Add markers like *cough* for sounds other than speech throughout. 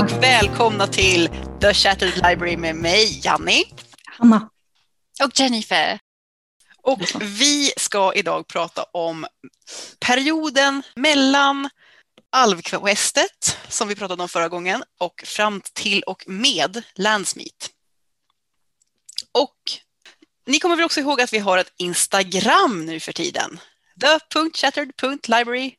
och välkomna till The Shattered Library med mig, Janni. Hanna. Och Jennifer. Och vi ska idag prata om perioden mellan Alvquestet, som vi pratade om förra gången, och fram till och med Landsmeet. Och ni kommer väl också ihåg att vi har ett Instagram nu för tiden? The.shattered.library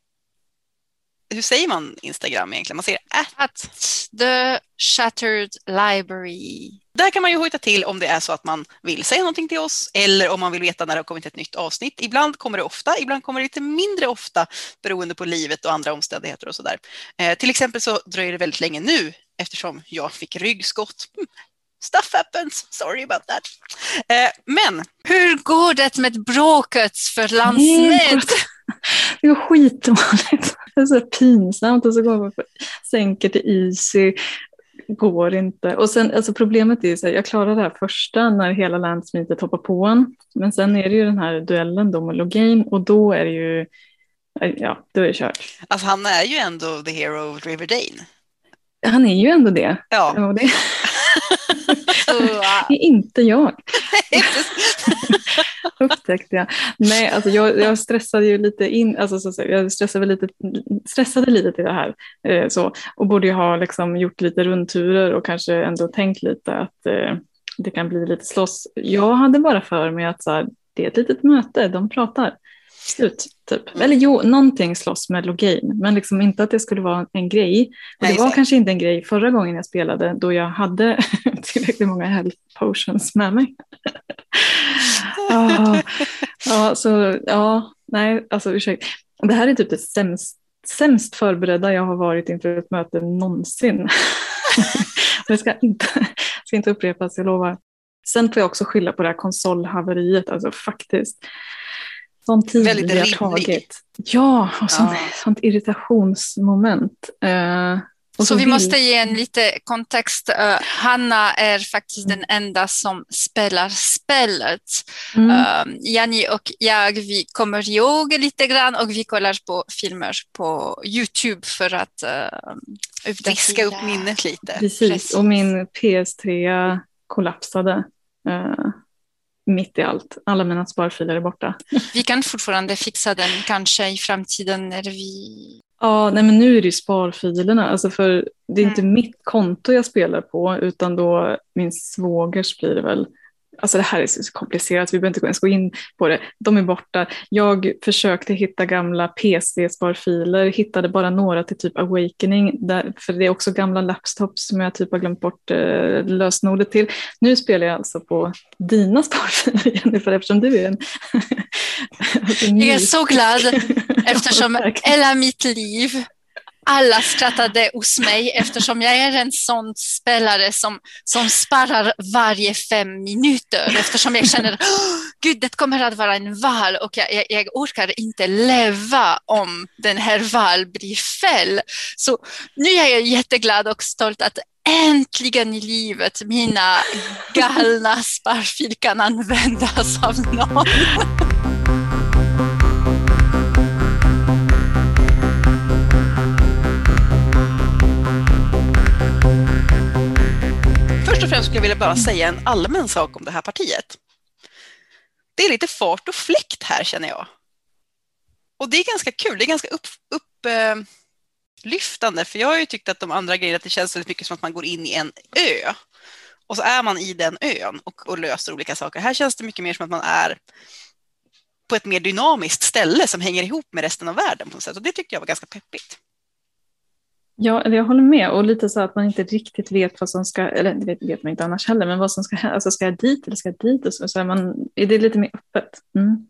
hur säger man Instagram egentligen? Man säger at. The Shattered Library. Där kan man ju hojta till om det är så att man vill säga någonting till oss eller om man vill veta när det har kommit ett nytt avsnitt. Ibland kommer det ofta, ibland kommer det lite mindre ofta beroende på livet och andra omständigheter och sådär. Eh, till exempel så dröjer det väldigt länge nu eftersom jag fick ryggskott. Stuff happens, sorry about that. Eh, men hur går det med bråket för landsmed? Det går skitdåligt. Det är så pinsamt och så går man på sänker till Easy. Går inte. Och sen, alltså problemet är här, jag klarar det här första när hela landsmeetet hoppar på en. Men sen är det ju den här duellen då med Logain och då är det ju, ja, då är det kört. Alltså han är ju ändå the hero of Riverdane. Han är ju ändå det. Ja. Och det... *laughs* det är inte jag. *laughs* Upptäckte jag. Nej, alltså jag, jag stressade ju lite in, alltså så, jag stressade lite, stressade lite till det här. Eh, så, och borde ju ha liksom gjort lite rundturer och kanske ändå tänkt lite att eh, det kan bli lite slåss. Jag hade bara för mig att så här, det är ett litet möte, de pratar slut. Typ. Eller jo, någonting slåss med Logain, men liksom inte att det skulle vara en grej. Och det var kanske inte en grej förra gången jag spelade då jag hade *laughs* tillräckligt många health potions med mig. *laughs* ah, ja, så ja, nej, alltså ursäkta. Det här är typ det sämst, sämst förberedda jag har varit inför ett möte någonsin. *laughs* det ska inte, ska inte upprepas, jag lovar. Sen får jag också skylla på det här konsolhaveriet, alltså faktiskt sån tid Väldigt vi har rimlig. tagit. Ja, och sånt, ja. sånt irritationsmoment. Uh, så, så vi måste ge en lite kontext. Uh, Hanna är faktiskt mm. den enda som spelar spelet. Mm. Uh, Janni och jag, vi kommer ihåg lite grann och vi kollar på filmer på Youtube för att uh, friska upp minnet lite. Precis, Precis. och min PS3 kollapsade. Uh, mitt i allt. Alla mina sparfiler är borta. Vi kan fortfarande fixa den kanske i framtiden när vi... Ja, nej men nu är det ju sparfilerna. Alltså för det är inte mm. mitt konto jag spelar på utan då min svågers blir det väl. Alltså det här är så komplicerat, vi behöver inte ens gå in på det. De är borta. Jag försökte hitta gamla PC-sparfiler, hittade bara några till typ Awakening, där, för det är också gamla laptops som jag typ har glömt bort eh, lösenordet till. Nu spelar jag alltså på dina sparfiler *laughs* Jennifer, eftersom du är en... *laughs* alltså, jag är så glad *laughs* eftersom hela mitt liv alla skrattade hos mig eftersom jag är en sån spelare som, som sparar varje fem minuter eftersom jag känner oh, gud det kommer att vara en val och jag, jag, jag, orkar inte leva om den här val blir fel. Så nu är jag jätteglad och stolt att äntligen i livet mina galna sparfil kan användas av någon. Ville bara säga en allmän sak om det här partiet. Det är lite fart och fläkt här känner jag. Och det är ganska kul, det är ganska upplyftande, upp, för jag har ju tyckt att de andra grejerna, att det känns väldigt mycket som att man går in i en ö. Och så är man i den ön och, och löser olika saker. Här känns det mycket mer som att man är på ett mer dynamiskt ställe som hänger ihop med resten av världen på något sätt. Och det tyckte jag var ganska peppigt. Ja, jag håller med och lite så att man inte riktigt vet vad som ska, eller det vet, vet man inte annars heller, men vad som ska hända, alltså ska jag dit eller ska jag dit och så, så är, man, är det lite mer öppet. Mm.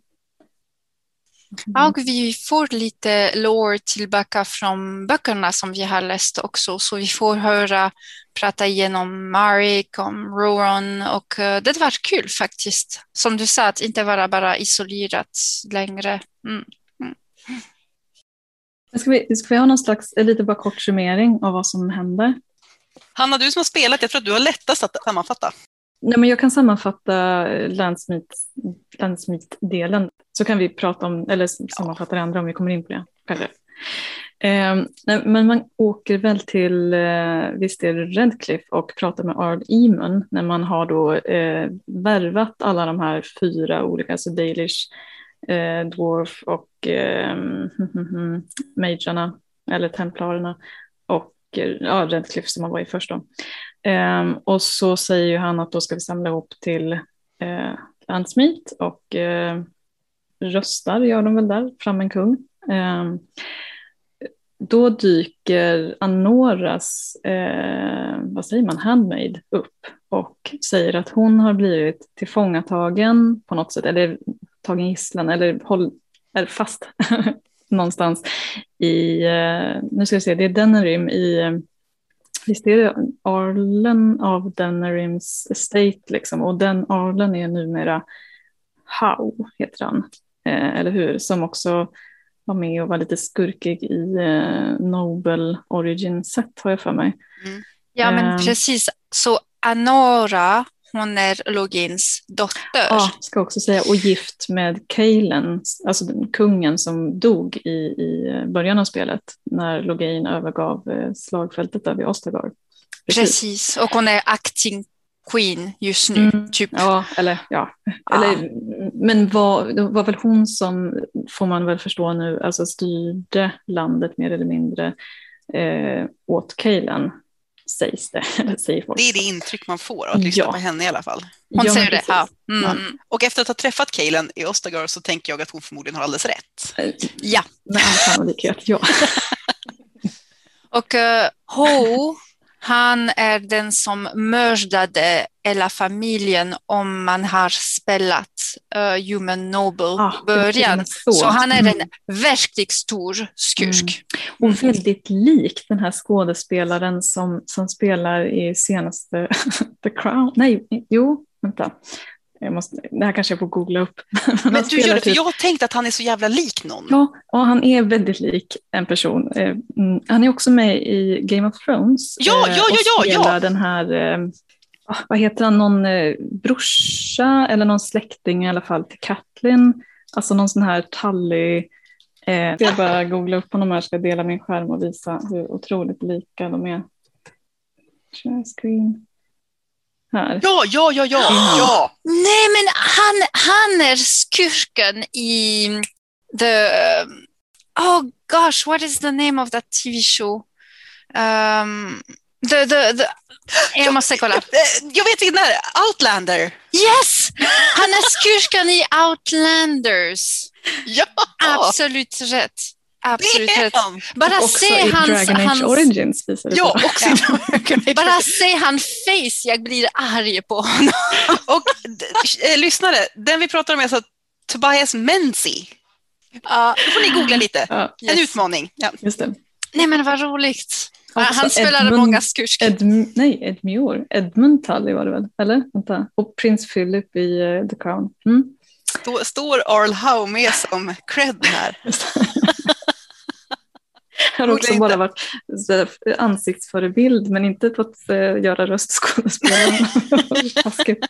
Mm. Och vi får lite lore tillbaka från böckerna som vi har läst också, så vi får höra prata igenom Marik, om Roron och eh, det var kul faktiskt. Som du sa, att inte vara bara isolerat längre. Mm. Mm. Ska vi, ska vi ha någon slags, eh, lite bara kort summering av vad som händer? Hanna, du som har spelat, jag tror att du har lättast att sammanfatta. Nej, men jag kan sammanfatta Landsmeet-delen, så kan vi prata om, eller sammanfatta det andra om vi kommer in på det. Kanske. Eh, men man åker väl till, eh, visst är det Redcliffe och pratar med Ard Eamon när man har då eh, värvat alla de här fyra olika, alltså Dalish, eh, Dwarf och eh, *laughs* Majorna, eller Templarerna och eh, ja, Redcliffe som man var i först då. Eh, och så säger ju han att då ska vi samla ihop till eh, Landsmeet och eh, röstar gör de väl där, fram en kung. Eh, då dyker Anoras, eh, vad säger man, handmaid upp och säger att hon har blivit tillfångatagen på något sätt, eller tagen gisslan, eller håll, är fast *laughs* någonstans i, eh, nu ska vi se, det är Denerim i, visst är det Arlen av Denerims estate liksom, och den Arlen är numera How, heter han, eh, eller hur, som också var med och var lite skurkig i eh, Nobel Origin Set har jag för mig. Mm. Ja men eh. precis, så Anora, hon är Logins dotter. Ja, ska också säga, och gift med Kalen, alltså den kungen som dog i, i början av spelet när Login övergav eh, slagfältet där vid Ostergard. Precis. Precis. och hon är acting queen just nu. Mm, typ. Ja, eller ja. ja. Eller, men var, det var väl hon som, får man väl förstå nu, alltså styrde landet mer eller mindre eh, åt Kejlen, sägs det. *laughs* Eller säger folk. Det är det intryck man får av att lyssna ja. på henne i alla fall. Hon ja, säger det. Ja. Mm. Ja. Och efter att ha träffat Kejlen i Ostagar så tänker jag att hon förmodligen har alldeles rätt. Eh, ja. Med all sannolikhet, ja. *laughs* Och uh, Ho han är den som mördade hela familjen om man har spelat uh, Human Noble ah, början. Så. så. han är en mm. verkligt stor skurk. Mm. Och väldigt lik den här skådespelaren som, som spelar i senaste *laughs* The Crown. Nej, jo, vänta. Jag måste, det här kanske jag får googla upp. *laughs* Men du gör det, för typ- jag har tänkt att han är så jävla lik någon. Ja, och han är väldigt lik en person. Eh, mm, han är också med i Game of Thrones. Ja, ja, ja, ja. Och spelar den här, eh, ah, vad heter han, någon eh, brorsa eller någon släkting i alla fall till Katlin. Alltså någon sån här tallig, eh, jag bara googla upp honom här, ska dela min skärm och visa hur otroligt lika de är. Screen här. Ja, ja, ja, ja, mm. ja. Nej, men han, han är skurken i the... Oh gosh, what is the name of that TV show? Um, the, the, the, jag måste kolla. Jag vet vilken det är. Outlander. Yes! Han är skurken i Outlanders. Ja! Absolut rätt. Absolut rätt. Bara också se i hans, Dragon Age hans... Origins visar Ja, också ja. Bara se hans face, jag blir arg på honom. och äh, lyssnare, den vi pratar om är alltså Tobias Menzi. Ja. Då får ni googla lite. En yes. utmaning. Ja. Just det. Nej men vad roligt. Också han spelade Edmund, många skurkar. Ed, nej, Edmure. Edmund Tully var det väl? Eller? Vänta. Och prins Philip i uh, The Crown. Mm. Står Arl Howe med som cred här. *laughs* Jag har också bara varit ansiktsförebild men inte fått uh, göra röstskådespelare. *laughs*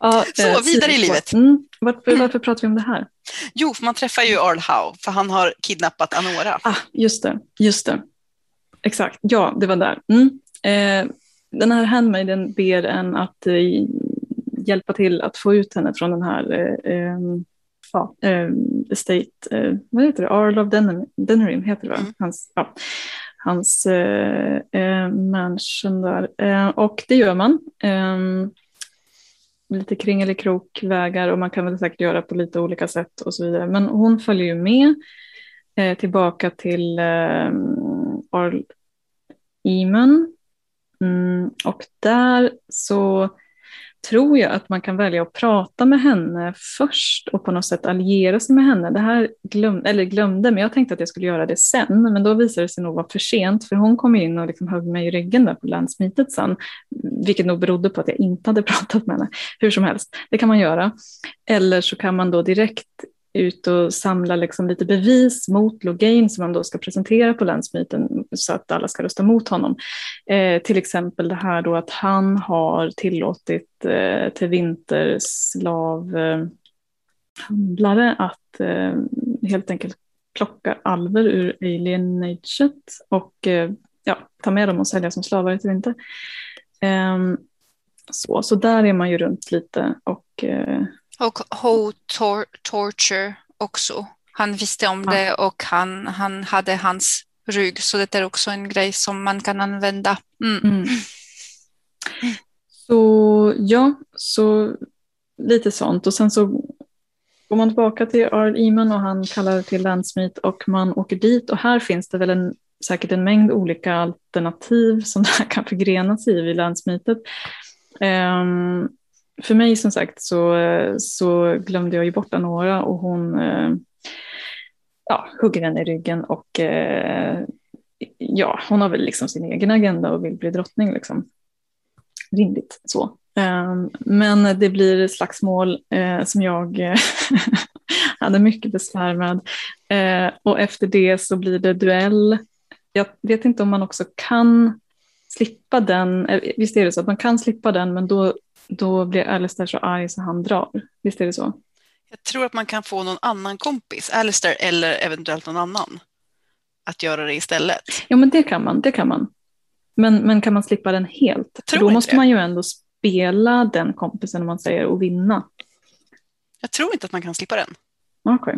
ja, Så, eh, vidare i livet. Mm. Varför, varför pratar vi om det här? Jo, för man träffar ju Earl Howe, för han har kidnappat Anora. Ah, just det, just det. Exakt, ja, det var där. Mm. Eh, den här handmaiden ber en att eh, hjälpa till att få ut henne från den här eh, ja, Estate, eh, vad heter det, Earl of Denerim heter det va? Mm. Hans, ja, hans eh, eh, mansion där. Eh, och det gör man. Eh, lite kringelikrokvägar och man kan väl säkert göra på lite olika sätt och så vidare. Men hon följer ju med eh, tillbaka till eh, Arl Eamon. Mm, och där så tror jag att man kan välja att prata med henne först och på något sätt alliera sig med henne. Det här glöm, eller glömde, men jag tänkte att jag skulle göra det sen, men då visade det sig nog vara för sent, för hon kom in och liksom högg mig i ryggen där på landsmötet sen, vilket nog berodde på att jag inte hade *laughs* pratat med henne. Hur som helst, det kan man göra. Eller så kan man då direkt ut och samla liksom lite bevis mot Logain som man då ska presentera på länsmyten så att alla ska rösta mot honom. Eh, till exempel det här då att han har tillåtit eh, till vinterslavhandlare eh, att eh, helt enkelt plocka alver ur alienaget och eh, ja, ta med dem och sälja som slavar till vinter. Ehm, så, så där är man ju runt lite och... Eh, och Ho tor Torture också. Han visste om ja. det och han, han hade hans rygg, så det är också en grej som man kan använda. Mm. Mm. Så ja, så lite sånt. Och sen så går man tillbaka till Arl Eman och han kallar till Landsmeet och man åker dit och här finns det väl en, säkert en mängd olika alternativ som *laughs* det här kan förgrenas i vid Landsmeetet. Um, för mig som sagt så, så glömde jag ju bort Anora och hon eh, ja, hugger henne i ryggen och eh, ja, hon har väl liksom sin egen agenda och vill bli drottning liksom. Rimligt så. Ehm, men det blir slagsmål eh, som jag *laughs* hade mycket besvär med. Och efter det så blir det duell. Jag vet inte om man också kan slippa den. Visst är det så att man kan slippa den, men då, då blir Alistair så arg så han drar. Visst är det så? Jag tror att man kan få någon annan kompis, Alistair eller eventuellt någon annan, att göra det istället. Ja, men det kan man. Det kan man. Men, men kan man slippa den helt? För då måste det. man ju ändå spela den kompisen om man säger och vinna. Jag tror inte att man kan slippa den. Okay.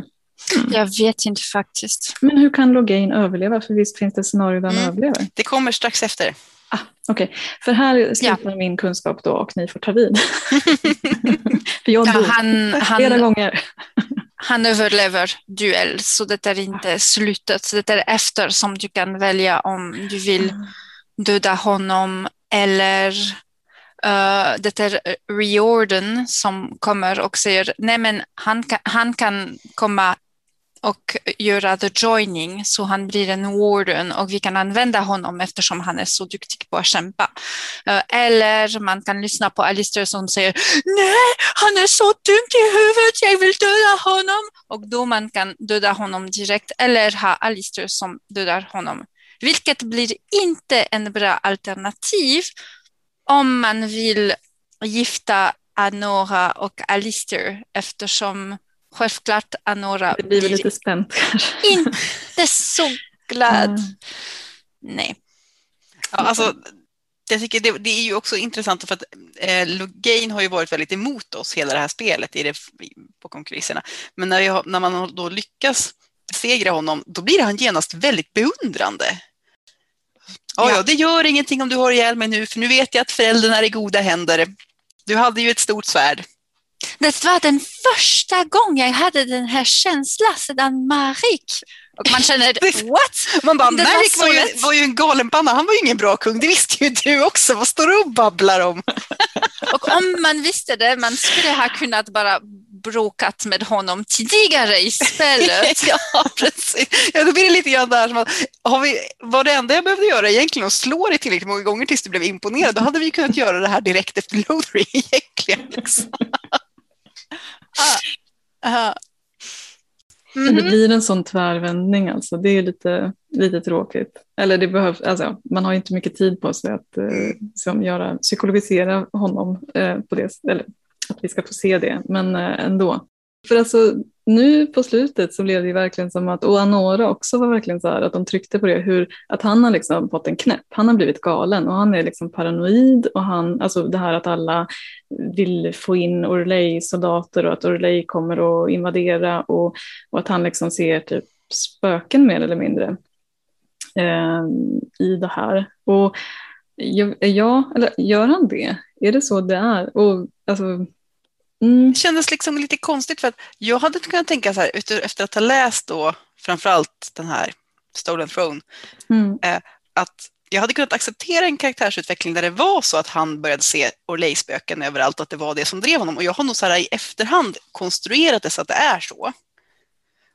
Mm. Jag vet inte faktiskt. Men hur kan Logain överleva? För visst finns det scenario där han mm. överlever? Det kommer strax efter. Ah, Okej, okay. för här slutar ja. min kunskap då och ni får ta vid. *laughs* för jag ja, han, flera han, gånger. han överlever duell, så det är inte slutet. Det är efter som du kan välja om du vill ah. döda honom eller Uh, det är Riordan som kommer och säger nej men han kan, han kan komma och göra the joining så han blir en warden och vi kan använda honom eftersom han är så duktig på att kämpa. Eh, eller man kan lyssna på Alistair som säger nej, han är så dum i huvudet, jag vill döda honom. Och då man kan döda honom direkt eller ha Alistair som dödar honom. Vilket blir inte en bra alternativ om man vill gifta Anora och Alistair eftersom självklart Anora det blir, blir lite spänt inte så glad. Mm. Nej. Ja, alltså, jag tycker det, det, är ju också intressant för att eh, Logain har ju varit väldigt emot oss hela det här spelet i det, bakom kulisserna. Men när, har, när man då lyckas besegra honom, då blir han genast väldigt beundrande. Ja, ja, det gör ingenting om du har ihjäl mig nu, för nu vet jag att föräldrarna är i goda händer. Du hade ju ett stort svärd. Det var den första gången jag hade den här känslan sedan Marik. Och man känner, *laughs* what? Man bara, Marik var, var, ju, var ju en galenpanna, han var ju ingen bra kung, det visste ju du också, vad står du och babblar om? *laughs* och om man visste det, man skulle ha kunnat bara bråkat med honom tidigare i spelet. *laughs* ja, precis. Ja, då blir det lite grann där som att har vi, var det enda jag behövde göra egentligen att slå dig tillräckligt många gånger tills du blev imponerad, då hade vi kunnat göra det här direkt efter Loadery egentligen. Liksom. Uh. Mm -hmm. Det blir en sån tvärvändning alltså. Det är lite, lite tråkigt. Eller det behövs, alltså, man har inte mycket tid på sig att eh, som göra, psykologisera honom eh, på det, eller att vi ska få se det, men eh, ändå. För alltså nu på slutet så blev det verkligen som att, och Anora också var verkligen så här att de tryckte på det, hur, att han har liksom fått en knäpp, han har blivit galen och han är liksom paranoid och han, alltså det här att alla vill få in Orley-soldater och att Orley kommer att invadera och, och att han liksom ser typ spöken mer eller mindre eh, i det här. Och ja, eller gör han det? Är det så det är? Och, alltså, Mm. Det kändes liksom lite konstigt för att jag hade kunnat tänka så här efter att ha läst då framförallt den här Stolen Throne mm. eh, att jag hade kunnat acceptera en karaktärsutveckling där det var så att han började se Orley-spöken överallt och att det var det som drev honom. Och jag har nog så här i efterhand konstruerat det så att det är så.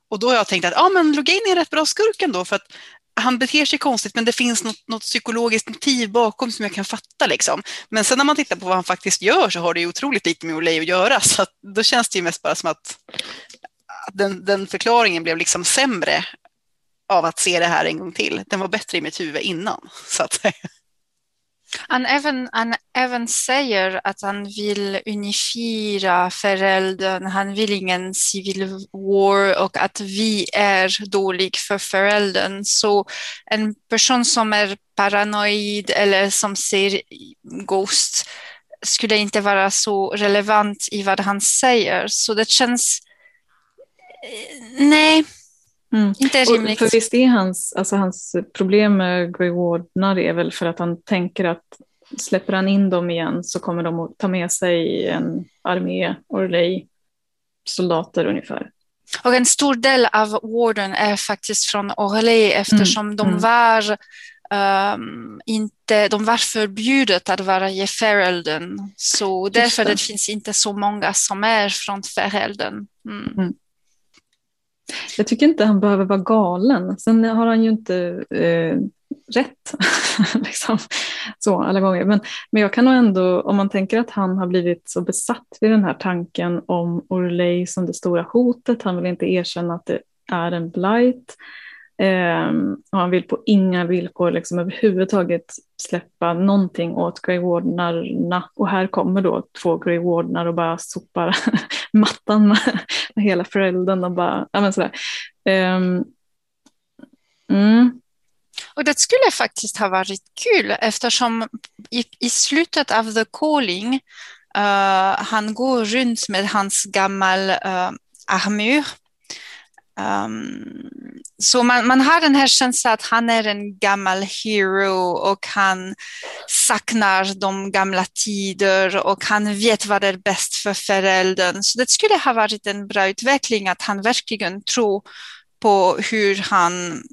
Och då har jag tänkt att ja, men Logain är en rätt bra skurk ändå för att han beter sig konstigt men det finns något, något, psykologiskt motiv bakom som jag kan fatta. Liksom. Men sen när man tittar på vad han faktiskt gör så har det ju otroligt lite med Olay att göra. Så att då känns det ju mest bara som att den, den, förklaringen blev liksom sämre av att se det här en gång till. Den var bättre i mitt huvud innan. Så att han även, han även säger att han vill unifiera föräldern, han vill ingen civil war och att vi är dålig för föräldern. Så en person som är paranoid eller som ser Ghost skulle inte vara så relevant i vad han säger. Så det känns... Eh, nej, Mm. Inte rimligt. för visst är hans, alltså hans problem med Grey Wardnar är väl för att han tänker att släpper han in dem igen så kommer de att ta med sig en armé, Orley, soldater ungefär. Och en stor del av Warden är faktiskt från Orley eftersom mm. de mm. var um, inte, de var förbjudet att vara i Ferelden. Så därför det. det finns inte så många som är från Ferelden. Mm. mm. Jag tycker inte han behöver vara galen. Sen har han ju inte eh, rätt *laughs* liksom, så alla gånger. Men, men jag kan nog ändå, om man tänker att han har blivit så besatt vid den här tanken om Orley som det stora hotet, han vill inte erkänna att det är en blight. Ehm, och han vill på inga villkor liksom överhuvudtaget släppa någonting åt Grey Wardenarna. Och här kommer då två Grey Wardenar och bara sopar *laughs* mattan med, med hela föräldern och bara, ja men sådär. Ehm, mm. Och det skulle faktiskt ha varit kul eftersom i, i slutet av The Calling uh, han går runt med hans gammal eh, uh, armur Um, så man, man har den här känslan att han är en gammal hero och han saknar de gamla tider och han vet vad är bäst för föräldern. Så det skulle ha varit en bra utveckling att han verkligen tror på hur han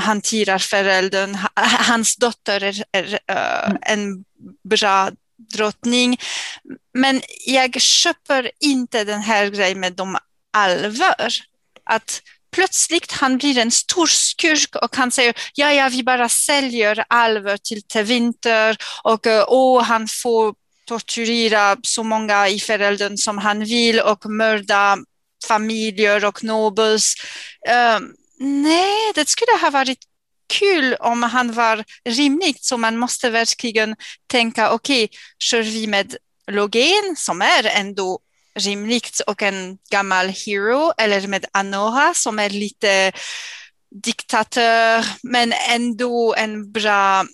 hanterar föräldern. Hans dotter är, är uh, en bra drottning. Men jag köper inte den här grejen med de alver att plötsligt han blir en stor skurk och han säger ja, ja, vi bara säljer alver till Tevinter och oh, han får torturera så många i föräldern som han vill och mörda familjer och nobels. Uh, ehm, nej, det skulle ha varit kul om han var rimligt, så man måste verkligen tänka, okej, okay, kör vi med Logen som är ändå rimligt och en gammal hero eller med Anora som är lite diktatör men ändå en bra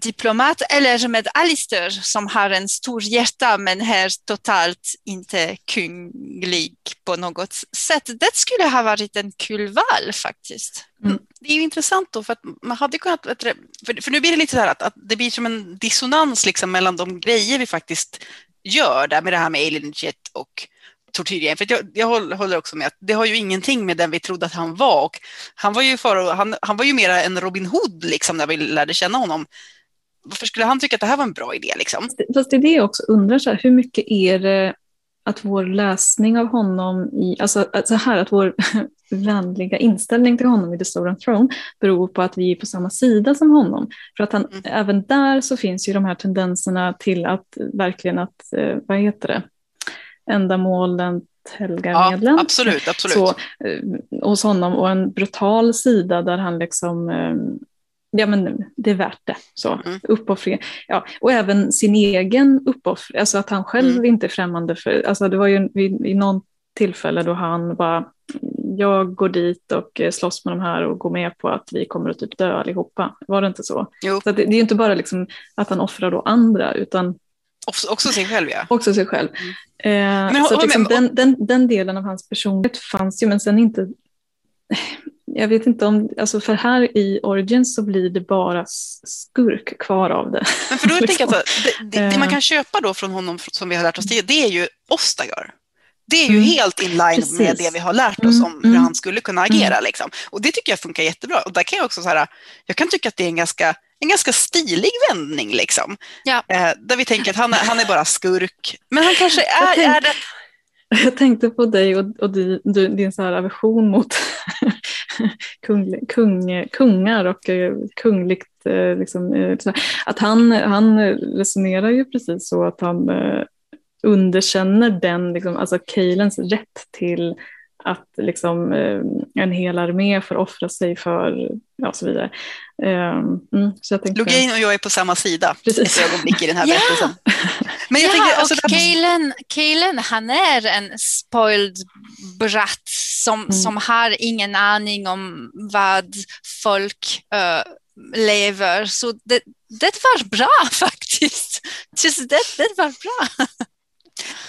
diplomat eller med Alistair som har en stor hjärta men är totalt inte kunglig på något sätt. Det skulle ha varit en kul val faktiskt. Mm. Det är ju intressant då för att man hade kunnat, för, för nu blir det lite så här att, att det blir som en dissonans liksom mellan de grejer vi faktiskt gör där med det här med Alien Jet och tortyrgrejen. För jag, jag håller också med att det har ju ingenting med den vi trodde att han var. Och han var ju för, han, han var ju mera en Robin Hood liksom när vi lärde känna honom. Varför skulle han tycka att det här var en bra idé? Liksom? Fast det är det jag också undrar, så här, hur mycket är det att vår läsning av honom, i, alltså, alltså här, att vår vänliga inställning till honom i The Stolen Throne beror på att vi är på samma sida som honom. För att han, mm. även där så finns ju de här tendenserna till att verkligen att, eh, vad heter det, ändamålen helgar ja, medlen. Absolut, absolut. Så, eh, hos honom och en brutal sida där han liksom eh, ja men det är värt det. Så, mm. uppoffring. Ja, och även sin egen uppoffring, alltså att han själv mm. inte är främmande för, alltså det var ju vid, vid någon tillfälle då han bara, jag går dit och eh, slåss med de här och går med på att vi kommer att typ dö allihopa. Var det inte så? Jo. så det, det, är inte bara liksom att han offrar då andra, utan också, också sig själv ja. Också sig själv. Mm. Eh, men, så liksom den, den, den delen av hans personlighet fanns ju men sen inte jag vet inte om, alltså för här i Origins så blir det bara skurk kvar av det. Men för då liksom. tänker jag att *laughs* det, det, det, man kan köpa då från honom som vi har lärt oss det, det är ju Ostagar. Det är ju mm. helt in line Precis. med det vi har lärt oss om hur mm. han skulle kunna agera. Mm. Liksom. Och det tycker jag funkar jättebra. Och där kan jag också så här, jag kan tycka att det är en ganska en ganska stilig vändning. Liksom. Ja. Eh, där vi tänker att han, han är bara skurk. Men han kanske är, tänk, är det... *laughs* Jag tänkte på dig och, och din, din så här aversion mot *laughs* kung, kung, kungar och eh, kungligt. Eh, liksom, eh, att han, han resonerar ju precis så att han underkänner den, liksom, alltså Kalens rätt till att liksom, eh, en hel armé får offra sig för, ja, och så vidare. Eh, mm, så jag tänkte... Logain och jag är på samma sida Precis. ett ögonblick i den här *laughs* ja. berättelsen. Men jag ja, tänker, alltså, och Kalen, Kalen, han är en spoiled brat som, mm. som har ingen aning om vad folk uh, lever. Så det, det var bra *laughs* faktiskt. Just det, det var bra.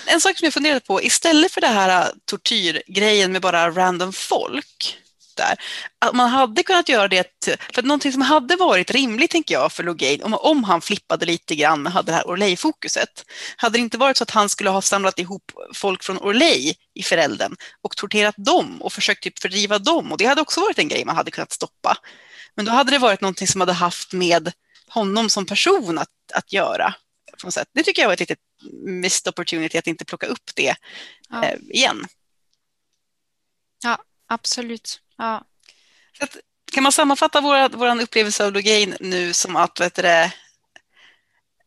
En sak som jag funderade på, istället för det här äh, tortyrgrejen med bara random folk, där, att man hade kunnat göra det, för någonting som hade varit rimligt tänker jag för Logain, om, om han flippade lite grann och hade det här Orley-fokuset, hade det inte varit så att han skulle ha samlat ihop folk från Orley i förälden och torterat dem och försökt typ fördriva dem och det hade också varit en grej man hade kunnat stoppa. Men då hade det varit någonting som hade haft med honom som person att, att göra. Det tycker jag var ett litet missed opportunity att inte plocka upp det ja. eh, igen. Ja, absolut. Ja. Att, kan man sammanfatta vår, upplevelse av Logain nu som att vet du,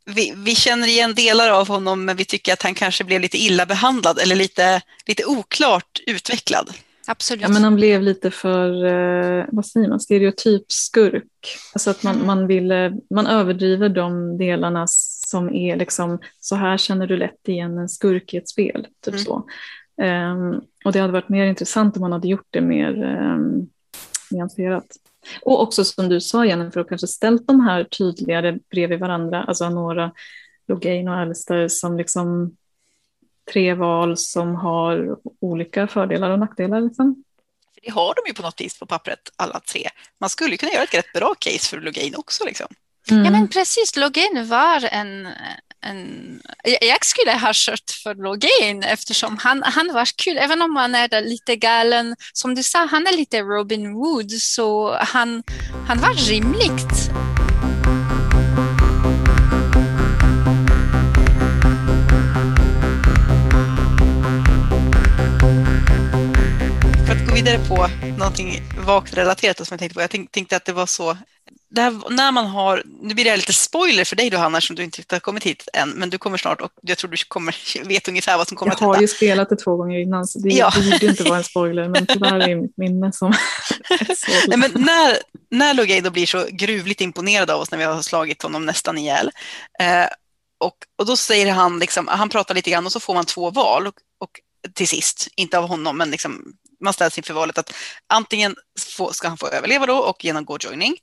vi, vi, känner igen delar av honom men vi tycker att han kanske blev lite illa behandlad eller lite, lite oklart utvecklad? Absolut. Ja, men han blev lite för, eh, vad säger man, stereotyp skurk. Alltså att man, mm. man, vill, man överdriver de delarna som är liksom, så här känner du lätt igen en skurk i ett spel. Typ mm. så. Um, och det hade varit mer intressant om man hade gjort det mer um, nyanserat. Och också som du sa Jennifer, och kanske ställt de här tydligare bredvid varandra, alltså några Logain och Alistair som liksom tre val som har olika fördelar och nackdelar. Liksom. Det har de ju på något vis på pappret alla tre. Man skulle kunna göra ett rätt bra case för Logain också. Liksom. Mm. Ja men precis, Logain var en, en... Jag skulle ha kört för Logain eftersom han, han var kul, även om han är lite galen. Som du sa, han är lite Robin Wood så han, han var rimligt. Vidare på någonting vagt relaterat som jag tänkte på. Jag tänkte att det var så, det här, när man har, nu blir det lite spoiler för dig då Hanna, som du inte har kommit hit än, men du kommer snart och jag tror du kommer, *laughs* vet ungefär vad som kommer jag att hända. Jag har ju spelat det två gånger innan så det, ja. det borde inte vara en spoiler, men tyvärr är mitt minne som *laughs* Nej, men när, när Logay blir så gruvligt imponerad av oss när vi har slagit honom nästan ihjäl, eh, och, och då säger han, liksom, han pratar lite grann och så får man två val och, och till sist, inte av honom, men liksom man ställs inför valet att antingen få, ska han få överleva då och genomgå joining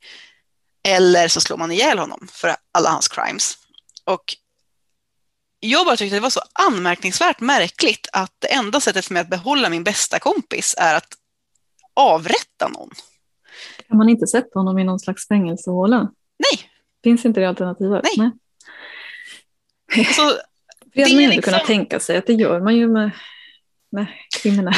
eller så slår man ihjäl honom för alla hans crimes. Och jag bara tyckte det var så anmärkningsvärt märkligt att det enda sättet för mig att behålla min bästa kompis är att avrätta någon. Kan man inte sätta honom i någon slags fängelsehåla? Nej. Finns inte det alternativet? Nej. Nej. Så, det hade man ju liksom... kunnat tänka sig att det gör man ju med med kvinnorna.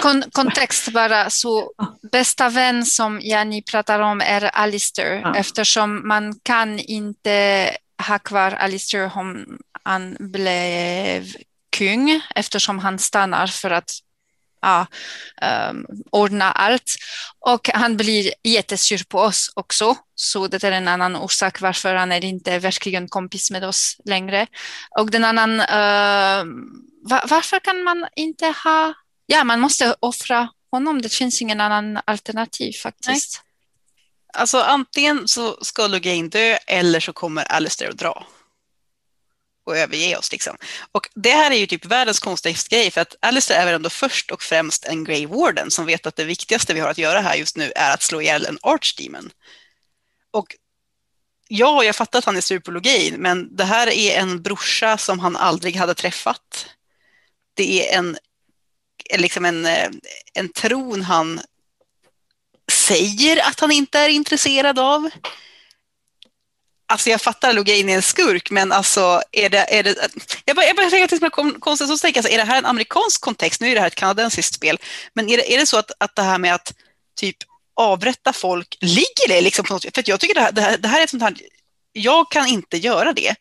Kon kontext bara, så bästa vän som Jani pratar om är Alistair ja. eftersom man kan inte ha kvar Alistair om han blev kung eftersom han stannar för att ja, um, ordna allt. Och han blir jättesur på oss också, så det är en annan orsak varför han är inte verkligen kompis med oss längre. Och den annan uh, varför kan man inte ha... Ja, man måste offra honom. Det finns ingen annan alternativ faktiskt. Nej. Alltså antingen så ska Lugain dö eller så kommer Alistair att dra och överge oss. Liksom. Och det här är ju typ världens konstigaste grej för att Alistair är väl ändå först och främst en Grey Warden som vet att det viktigaste vi har att göra här just nu är att slå ihjäl en Archdemon. Och ja, jag fattar att han är sur på Logain, men det här är en brorsa som han aldrig hade träffat det är en, liksom en, eh, en tron han säger att han inte är intresserad av. Alltså jag fattar Logain är en skurk, men alltså är det... Är det jag bara, jag bara tänker att det är konstigt, så tänker alltså, är det här en amerikansk kontext? Nu är det här ett kanadensiskt spel, men är det, är det så att, att det här med att typ avrätta folk, ligger det liksom på något För jag tycker det här, det här, det här är ett sånt här, jag kan inte göra det.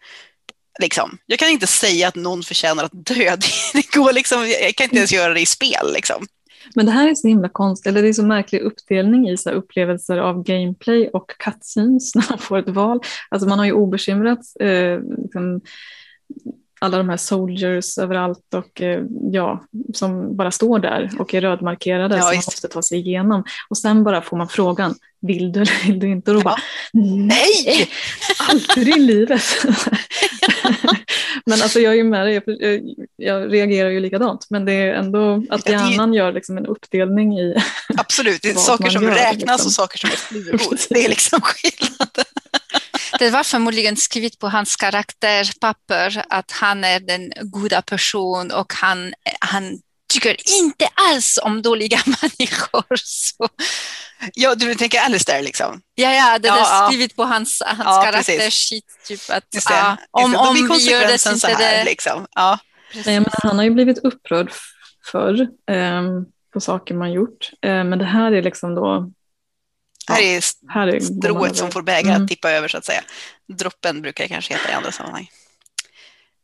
Liksom. Jag kan inte säga att någon förtjänar att dö. *laughs* Det går liksom, jag kan inte ens göra det i spel. Liksom. Men det här är så himla konstigt, eller det är så märklig uppdelning i så upplevelser av gameplay och cutscenes när man får ett val. Alltså man har ju obekymrat eh, liksom, alla de här soldiers överallt och eh, ja, som bara står där och är rödmarkerade ja, som man måste ta sig igenom. Och sen bara får man frågan, vill du eller vill du inte? Och då ja. bara, nej, *laughs* aldrig i livet. men alltså jag är ju med dig, jag, jag, reagerar ju likadant, men det är ändå att hjärnan gör liksom en uppdelning i Absolut, det är *laughs* saker som gör, räknas liksom. och saker som är flugor. *laughs* Det är liksom skillnaden. Det var förmodligen skrivet på hans karaktärpapper att han är den goda person och han, han tycker inte alls om dåliga *laughs* människor. Så. Ja, du tänker Alistair liksom? Ja, ja, det är ja, skrivet ja. på hans, hans ja, karaktärssheet. Typ att, ja, om, om vi gör det inte här, det... Liksom. Ja. Nej, men han har ju blivit upprörd förr eh, på saker man gjort. Eh, men det här är liksom då här är, här är strået som får bägaren mm. att tippa över så att säga. Droppen brukar det kanske heta i andra sammanhang.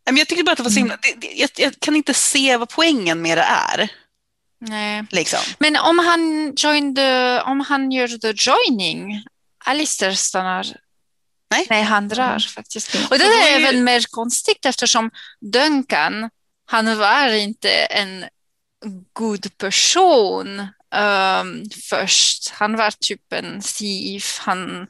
Men jag tyckte bara att det var så himla, mm. det, jag, jag, kan inte se vad poängen med det är. Nej. Liksom. Men om han, joined, om han gör the joining, Alistair stannar Nej, Nej han drar mm. faktiskt. Och det är ju... väl mer konstigt eftersom Duncan, han var inte en god person um, först. Han var typ en thief. Han,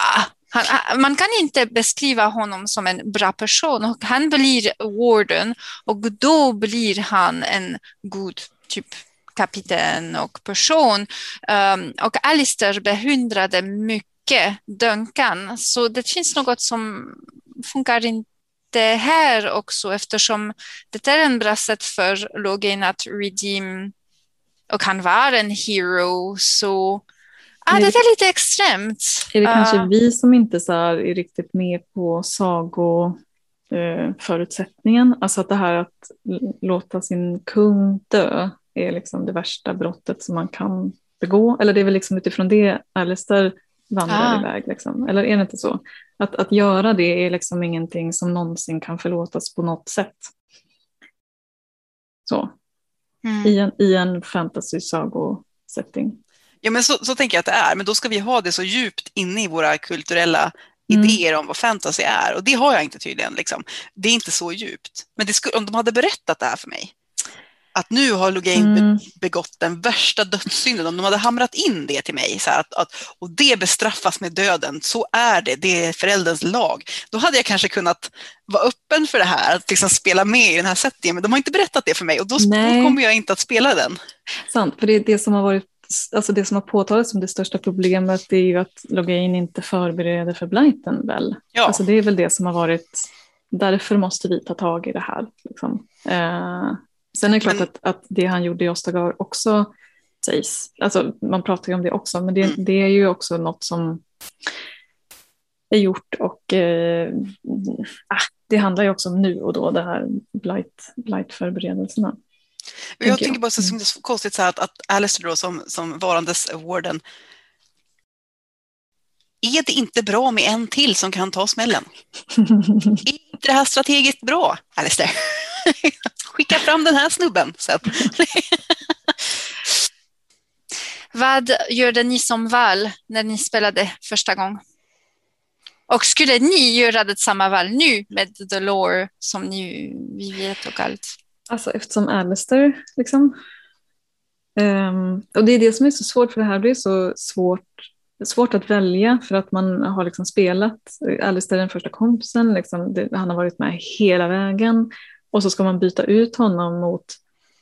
ah, han, ah, man kan inte beskriva honom som en bra person. Och han blir warden och då blir han en god typ kapten och person. Um, och Alistair beundrade mycket Duncan. Så det finns något som funkar inte här också eftersom det är en bra sätt för Logan att redeem och han var en hero så ah, det är lite extremt. Är det kanske uh, vi som inte så är riktigt med på sagoförutsättningen? Uh, alltså att det här att låta sin kung dö är liksom det värsta brottet som man kan begå. Eller det är väl liksom utifrån det Alistair vandrar ah. iväg. Liksom. Eller är det inte så? Att, att göra det är liksom ingenting som någonsin kan förlåtas på något sätt. Så mm. i en, i en fantasy-sagosetting. Ja, men så, så tänker jag att det är, men då ska vi ha det så djupt inne i våra kulturella mm. idéer om vad fantasy är och det har jag inte tydligen. Liksom. Det är inte så djupt. Men skulle, om de hade berättat det här för mig, att nu har Logain mm. begått den värsta dödssynden, om de hade hamrat in det till mig, så att, att, och det bestraffas med döden, så är det, det är förälderns lag. Då hade jag kanske kunnat vara öppen för det här, att liksom spela med i den här settingen, men de har inte berättat det för mig och då, då kommer jag inte att spela den. Sant, för det är det som har varit Alltså det som har påtalats som det största problemet är ju att Logain inte förbereder för blighten väl? Ja. Alltså det är väl det som har varit, därför måste vi ta tag i det här. Liksom. Eh, Sen är det klart att, att det han gjorde i Ostagar också sägs, alltså man pratar ju om det också, men det, mm. det är ju också något som är gjort och eh, ah, det handlar ju också om nu och då, det här blight, blight-förberedelserna. Jag tänker, bara så, mm. så konstigt så här att, att Alistair då som, som varandes warden, är det inte bra med en till som kan ta smällen? *laughs* är inte det här strategiskt bra, Alistair? *laughs* skicka fram den här snubben. Så *laughs* Vad gjorde ni som val när ni spelade första gången? Och skulle ni göra det samma val nu med the lore som ni, vi vet och allt? Alltså eftersom Alistair liksom. Um, och det är det som är så svårt för det här blir så svårt, svårt att välja för att man har liksom spelat Alistair den första kompisen, liksom, det, han har varit med hela vägen och så ska man byta ut honom mot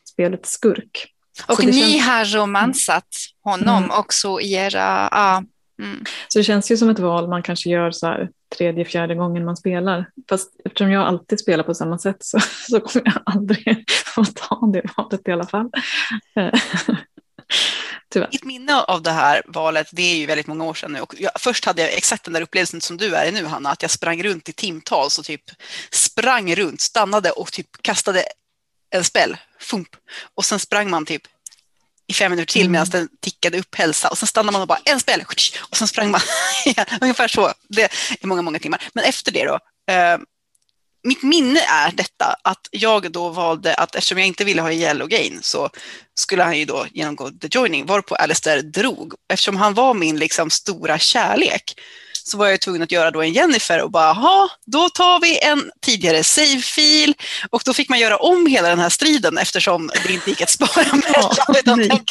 spelets skurk. Och ni känns... har romansat honom mm. också i era... Ah, mm. Så det känns ju som ett val man kanske gör så här tredje, fjärde gången man spelar. Fast eftersom jag alltid spelar på samma sätt så, *laughs* så kommer jag aldrig *laughs* att ta det valet i alla fall. Tyvärr. Mitt minne av det här valet, det är ju väldigt många år sedan nu. Och jag, först hade jag exakt den där upplevelsen som du är i nu, Hanna, att jag sprang runt i timtals och typ sprang runt, stannade och typ kastade en spel, fump. Och sen sprang man typ i fem minuter till mm. medan den tickade upp hälsa och sen stannade man och bara en spel och sen sprang man. *laughs* Ungefär så. Det är många, många timmar. Men efter det då, eh, mitt minne är detta att jag då valde att eftersom jag inte ville ha ihjäl Gain så skulle han ju då genomgå the joining varpå Alistair drog. Eftersom han var min liksom stora kärlek så var jag tvungen att göra då en Jennifer och bara, jaha, då tar vi en tidigare save-fil och då fick man göra om hela den här striden eftersom det inte gick att spara *laughs* *laughs* mellan utan en *laughs*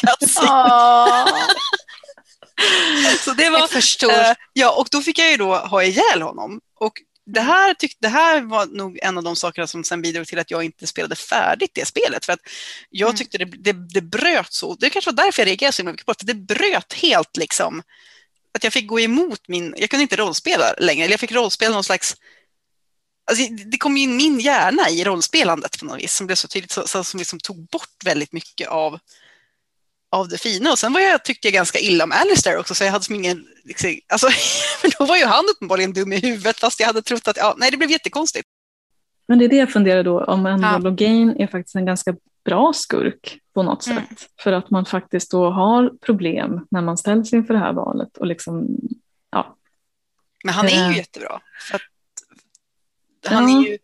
Så det var, jag förstår. Uh, ja, och då fick jag ju då ha ihjäl honom. Och det här, tyck, det här var nog en av de sakerna som sen bidrog till att jag inte spelade färdigt det spelet. För att jag mm. tyckte det, det, det, bröt så. Det kanske var därför jag reagerade så mycket på det. Det bröt helt liksom. Att jag fick gå emot min, jag kunde inte rollspela längre. Eller jag fick rollspela någon slags Alltså, det kom in min hjärna i rollspelandet på något vis som blev så tydligt, så, så, som liksom tog bort väldigt mycket av av det fina. Och sen var jag, tyckte jag ganska illa om Alistair också, så jag hade som ingen... Liksom, alltså, *laughs* då var ju han uppenbarligen dum i huvudet, fast jag hade trott att... Ja, nej, det blev jättekonstigt. Men det är det jag funderar då, om ändå ja. Logain är faktiskt en ganska bra skurk på något mm. sätt. För att man faktiskt då har problem när man ställs inför det här valet. Och liksom, ja. Men han är ju äh, jättebra. För han ja. är ju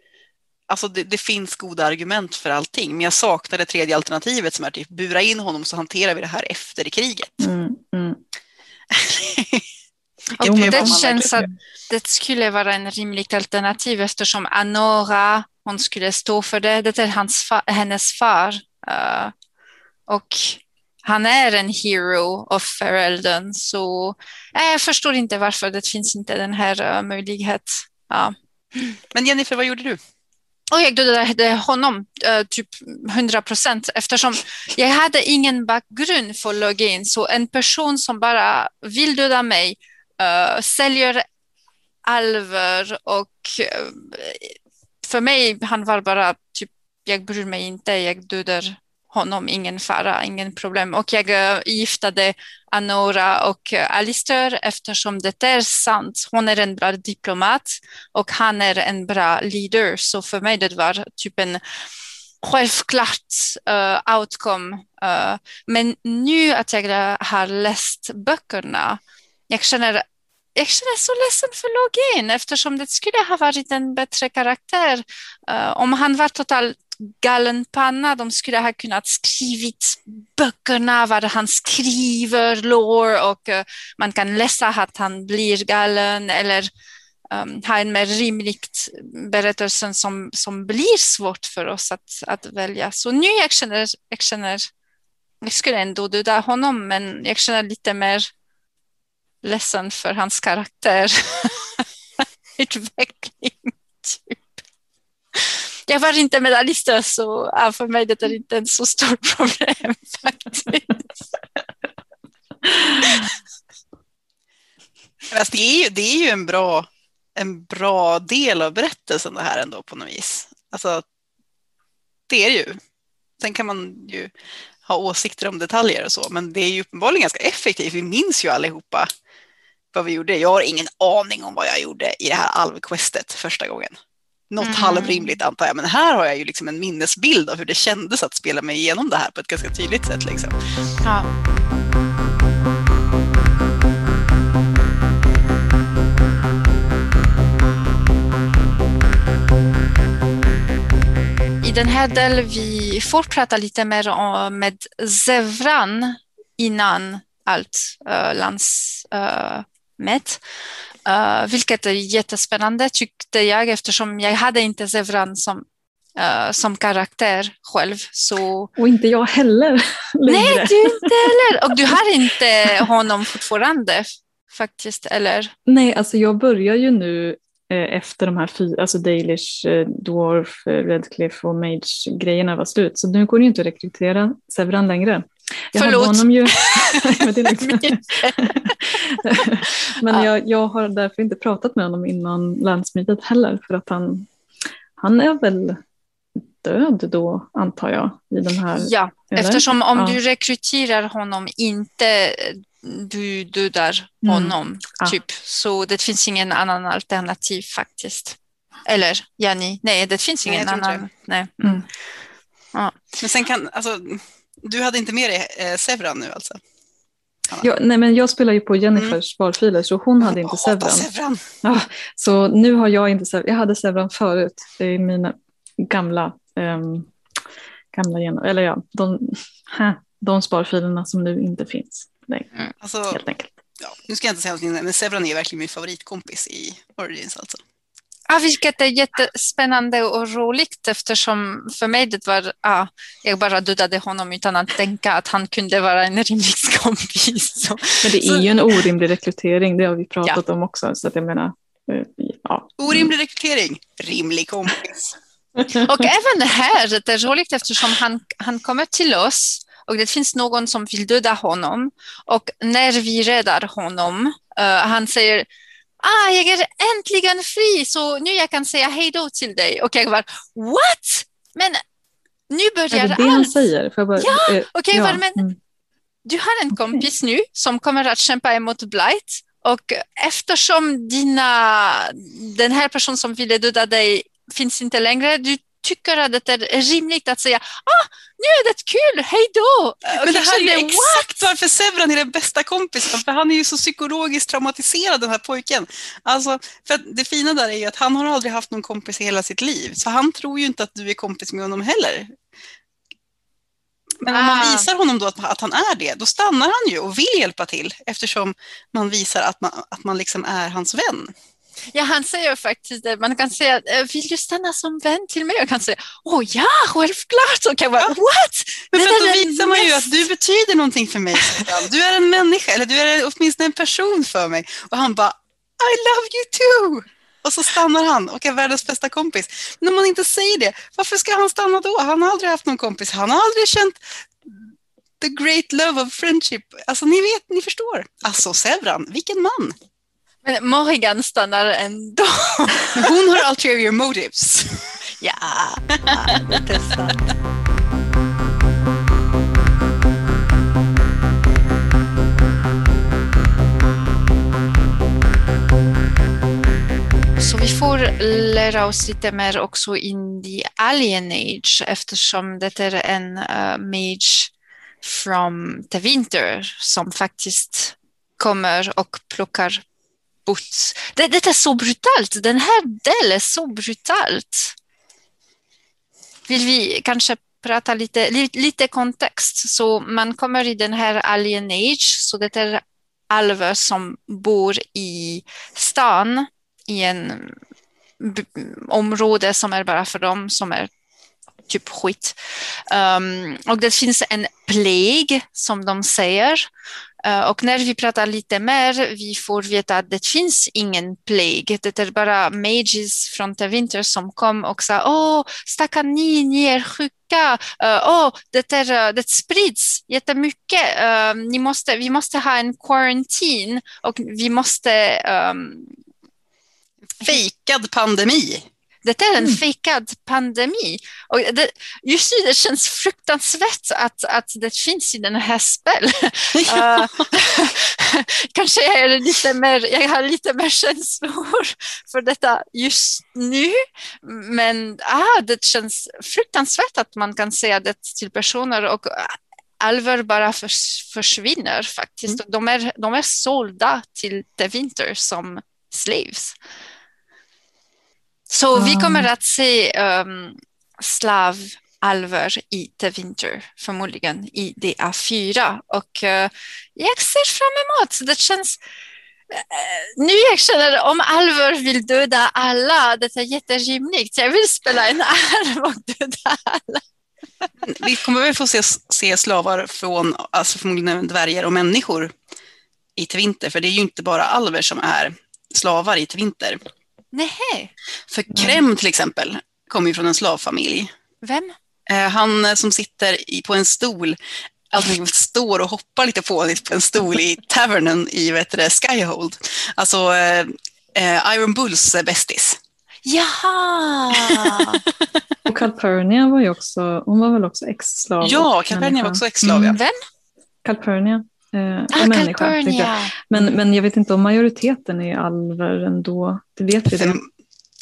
alltså det, det, finns goda argument för allting, men jag saknar det tredje alternativet som är typ bura in honom så hanterar vi det här efter kriget. Mm, mm. *laughs* Och det känns att det skulle vara en rimligt alternativ eftersom Anora, hon skulle stå för det, det är hans fa hennes far. Uh, och han är en hero of Ferelden, så äh, jag förstår inte varför det finns inte den här uh, möjligheten. Uh. Men Jennifer, vad gjorde du? Och jag dödade honom eh, typ 100 procent eftersom jag hade ingen bakgrund för login. Så en person som bara vill döda mig eh, säljer alver och eh, för mig han var bara typ jag bryr mig inte, jag dödar honom, ingen fara, ingen problem. Och jag eh, giftade Anora och eh, Alistair eftersom det är sant. Hon är en bra diplomat och han är en bra leader. Så för mig det var typ en självklart uh, outcome. Uh, men nu att jag har läst böckerna, jag känner jag känner så ledsen för Login eftersom det skulle ha varit en bättre karaktär uh, om han var totalt galen panna. De skulle ha kunnat skrivit böckerna, vad han skriver, lår och uh, man kan läsa att han blir galen eller um, ha en mer rimlig berättelse som, som blir svårt för oss att, att välja. Så nu jag känner, jag känner, jag skulle ändå döda honom, men jag känner lite mer ledsen för hans karaktär. *laughs* Utveckling. Jag var inte medaljist så ja, för mig det är inte ett så stort *laughs* problem faktiskt. Alltså, det, är ju, det är ju en bra, en bra del av berättelsen det här ändå på något vis. Alltså, det är det ju. Sen kan man ju ha åsikter om detaljer och så, men det är ju uppenbarligen ganska effektivt. Vi minns ju allihopa vad vi gjorde. Jag har ingen aning om vad jag gjorde i det här alvquestet första gången. Något mm. halvrimligt antar jag, men här har jag ju liksom en minnesbild av hur det kändes att spela mig igenom det här på ett ganska tydligt sätt. Liksom. Ja. I den här delen vi får prata lite mer om, med Zevran innan allt uh, lands, uh, mätt. Uh, vilket är jättespännande tyckte jag eftersom jag hade inte Zevran som, uh, som karaktär själv. Så... Och inte jag heller. *laughs* Nej, du inte heller. Och du har inte honom fortfarande faktiskt, eller? Nej, alltså jag börjar ju nu eh, efter de här fyra, alltså Dalish, Dwarf, Redcliffe och Mage-grejerna var slut. Så nu går det inte att rekrytera Sevran längre. Jag Förlåt. Honom ju... *laughs* *laughs* Men *laughs* jag, jag har därför inte pratat med honom innan landsmeetet heller för att han, han är väl död då antar jag i den här. Ja, eller? eftersom om ja. du rekryterar honom inte du dödar mm. honom mm. typ så det finns ingen annan alternativ faktiskt. Eller Jenny, nej det finns ingen nej, annan. Nej. Mm. Ja. Men sen kan, alltså du hade inte med dig eh, Sevran nu alltså? Ja, nej, men jag spelar ju på Jennifers mm. sparfiler så hon hade inte Sevran. Sevran. Ja, så nu har jag inte Sevran. Jag hade Sevran förut. Det är mina gamla, um, gamla genom, eller ja, de, de sparfilerna som nu inte finns längre. Mm. Alltså, helt enkelt. ja, nu ska jag inte säga någonting, men Sevran är verkligen min favoritkompis i Origins alltså. Ja, vilket är jättespännande och roligt eftersom för mig det var, ja, jag bara dödade honom utan att tänka att han kunde vara en rimlig kompis. Men det är ju en orimlig rekrytering, det har vi pratat ja. om också. Så att jag menar, eh, ja. Orimlig rekrytering, rimlig kompis. *laughs* och även här, det är roligt eftersom han, han kommer till oss och det finns någon som vill döda honom och när vi räddar honom, uh, han säger ah, jag är äntligen fri så nu jag kan säga hej då till dig. Och jag var what? Men nu börjar allt. Är det det han säger? För bara, ja, eh, okej, okay, ja. men mm. du har en kompis nu som kommer att kämpa emot Blight och eftersom dina, den här personen som ville döda dig finns inte längre, du tycker att det är rimligt att säga ah, nu är det kul, hej då. Men det här är ju exakt varför Sevran är den bästa kompisen, för han är ju så psykologiskt traumatiserad den här pojken. Alltså, för det fina där är ju att han har aldrig haft någon kompis i hela sitt liv, så han tror ju inte att du är kompis med honom heller. Men om man ah. visar honom då att, att, han är det, då stannar han ju och vill hjälpa till eftersom man visar att man, att man liksom är hans vän. Ja, han säger faktiskt det. Man kan säga, eh, vill du stanna som vän till mig? Jag kan säga, åh oh, ja, självklart. Och kan vara, what? Men för då visar man ju att du betyder någonting för mig. Du är en människa, eller du är åtminstone en person för mig. Och han bara, I love you too. Och så stannar han och är världens bästa kompis. Men om man inte säger det, varför ska han stanna då? Han har aldrig haft någon kompis. Han har aldrig känt the great love of friendship. Alltså ni vet, ni förstår. Alltså Sevran, vilken man. Men Morrigan stannar ändå. Hon har ulterior motives. ja, sant. Så vi får lära oss lite mer också in i Alien Age eftersom det är en uh, mage from the winter som faktiskt kommer och plockar kibbutz. Det, det är så brutalt. Den här delen är så brutalt. Vill vi kanske prata lite, lite kontext. Så man kommer i den här alien age, så det är alver som bor i stan i en område som är bara för dem som är typ skit. Um, och det finns en plague som de säger Eh, och när vi pratar lite mer, vi får veta att det finns ingen plague. Det är bara mages från The Winter som kom och sa åh, stackarn ni, ni är sjuka. Eh, åh, det, är, eh, det sprids jättemycket. Ni måste, vi måste ha en quarantine och vi måste um, Fejkad pandemi. Det är en mm. fejkad pandemi. Och det, just nu det känns fruktansvärt att, att det finns i den här spel. *laughs* Ja. uh, *laughs* kanske jag, är lite mer, jag har lite mer känslor för detta just nu. Men ah, det känns fruktansvärt att man kan säga det till personer och alver bara förs, försvinner faktiskt. Mm. De, är, de är sålda till The Winter som slaves. Så mm. vi kommer att se um, slavalver i The Winter, förmodligen i DA4. Och uh, jag ser fram emot. Det känns... Uh, nu jag känner om alver vill döda alla, det är jätterimligt. Jag vill spela en alv och döda alla. Vi kommer väl få se, se slavar från, alltså förmodligen dvärgar och människor i Tvinter, för det är ju inte bara alver som är slavar i Tvinter. Nej. För Krem till exempel kommer ju från en slavfamilj. Vem? Eh, han som sitter på en stol, alltså står och hoppar lite på, på en stol i tavernen i vet det, Skyhold. Alltså eh, eh, Iron Bulls bästis. Jaha! *laughs* och Calpurnia var ju också, hon var väl också ex-slav? Ja, Calpurnia var också ex-slav. Mm. Vem? Calpurnia. Eh, ah, människa, jag. Men, men jag vet inte om majoriteten är alver ändå. Det vet vi det.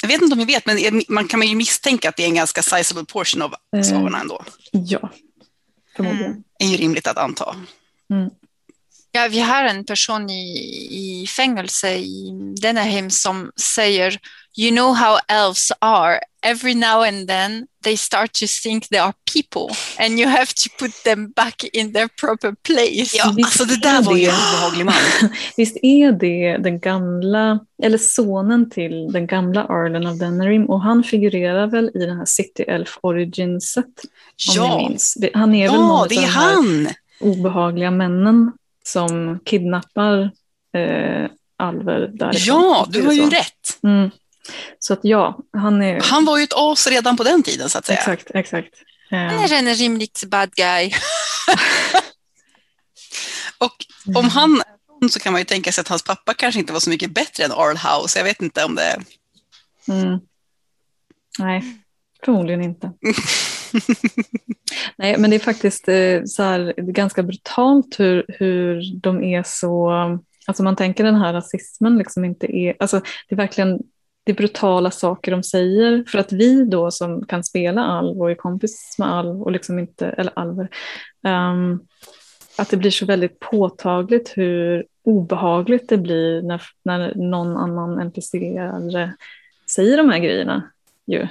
Jag vet inte om jag vet, men man kan ju misstänka att det är en ganska sizable portion av eh, slavarna ändå. Ja, förmodligen. Mm. Det är ju rimligt att anta. Mm. Ja, vi har en person i, i fängelse i denna hem som säger You know how elves are. Every now and then they start to think they are people and you have to put them back in their proper place. Ja, alltså det där var ju en obehaglig man. *laughs* Visst är det den gamla, eller sonen till den gamla Arlen av Denerim och han figurerar väl i den här City Elf Originset? Om ja. Han är ja, väl någon det är han! obehagliga männen som kidnappar eh, alver därifrån. Ja, du har ju rätt. Mm. Så att ja, han är... Han var ju ett as redan på den tiden så att säga. Exakt, exakt. Han är en rimligt bad guy. *laughs* och om han så kan man ju tänka sig att hans pappa kanske inte var så mycket bättre än Arl House. Jag vet inte om det... Mm. Nej, förmodligen inte. *laughs* *laughs* Nej, men det är faktiskt eh, så här, ganska brutalt hur, hur de är så... Alltså man tänker den här rasismen liksom inte är... Alltså det är verkligen det är brutala saker de säger. För att vi då som kan spela alv och är kompis med alv och liksom inte, eller alver, um, att det blir så väldigt påtagligt hur obehagligt det blir när, när någon annan npc säger de här grejerna. Ju.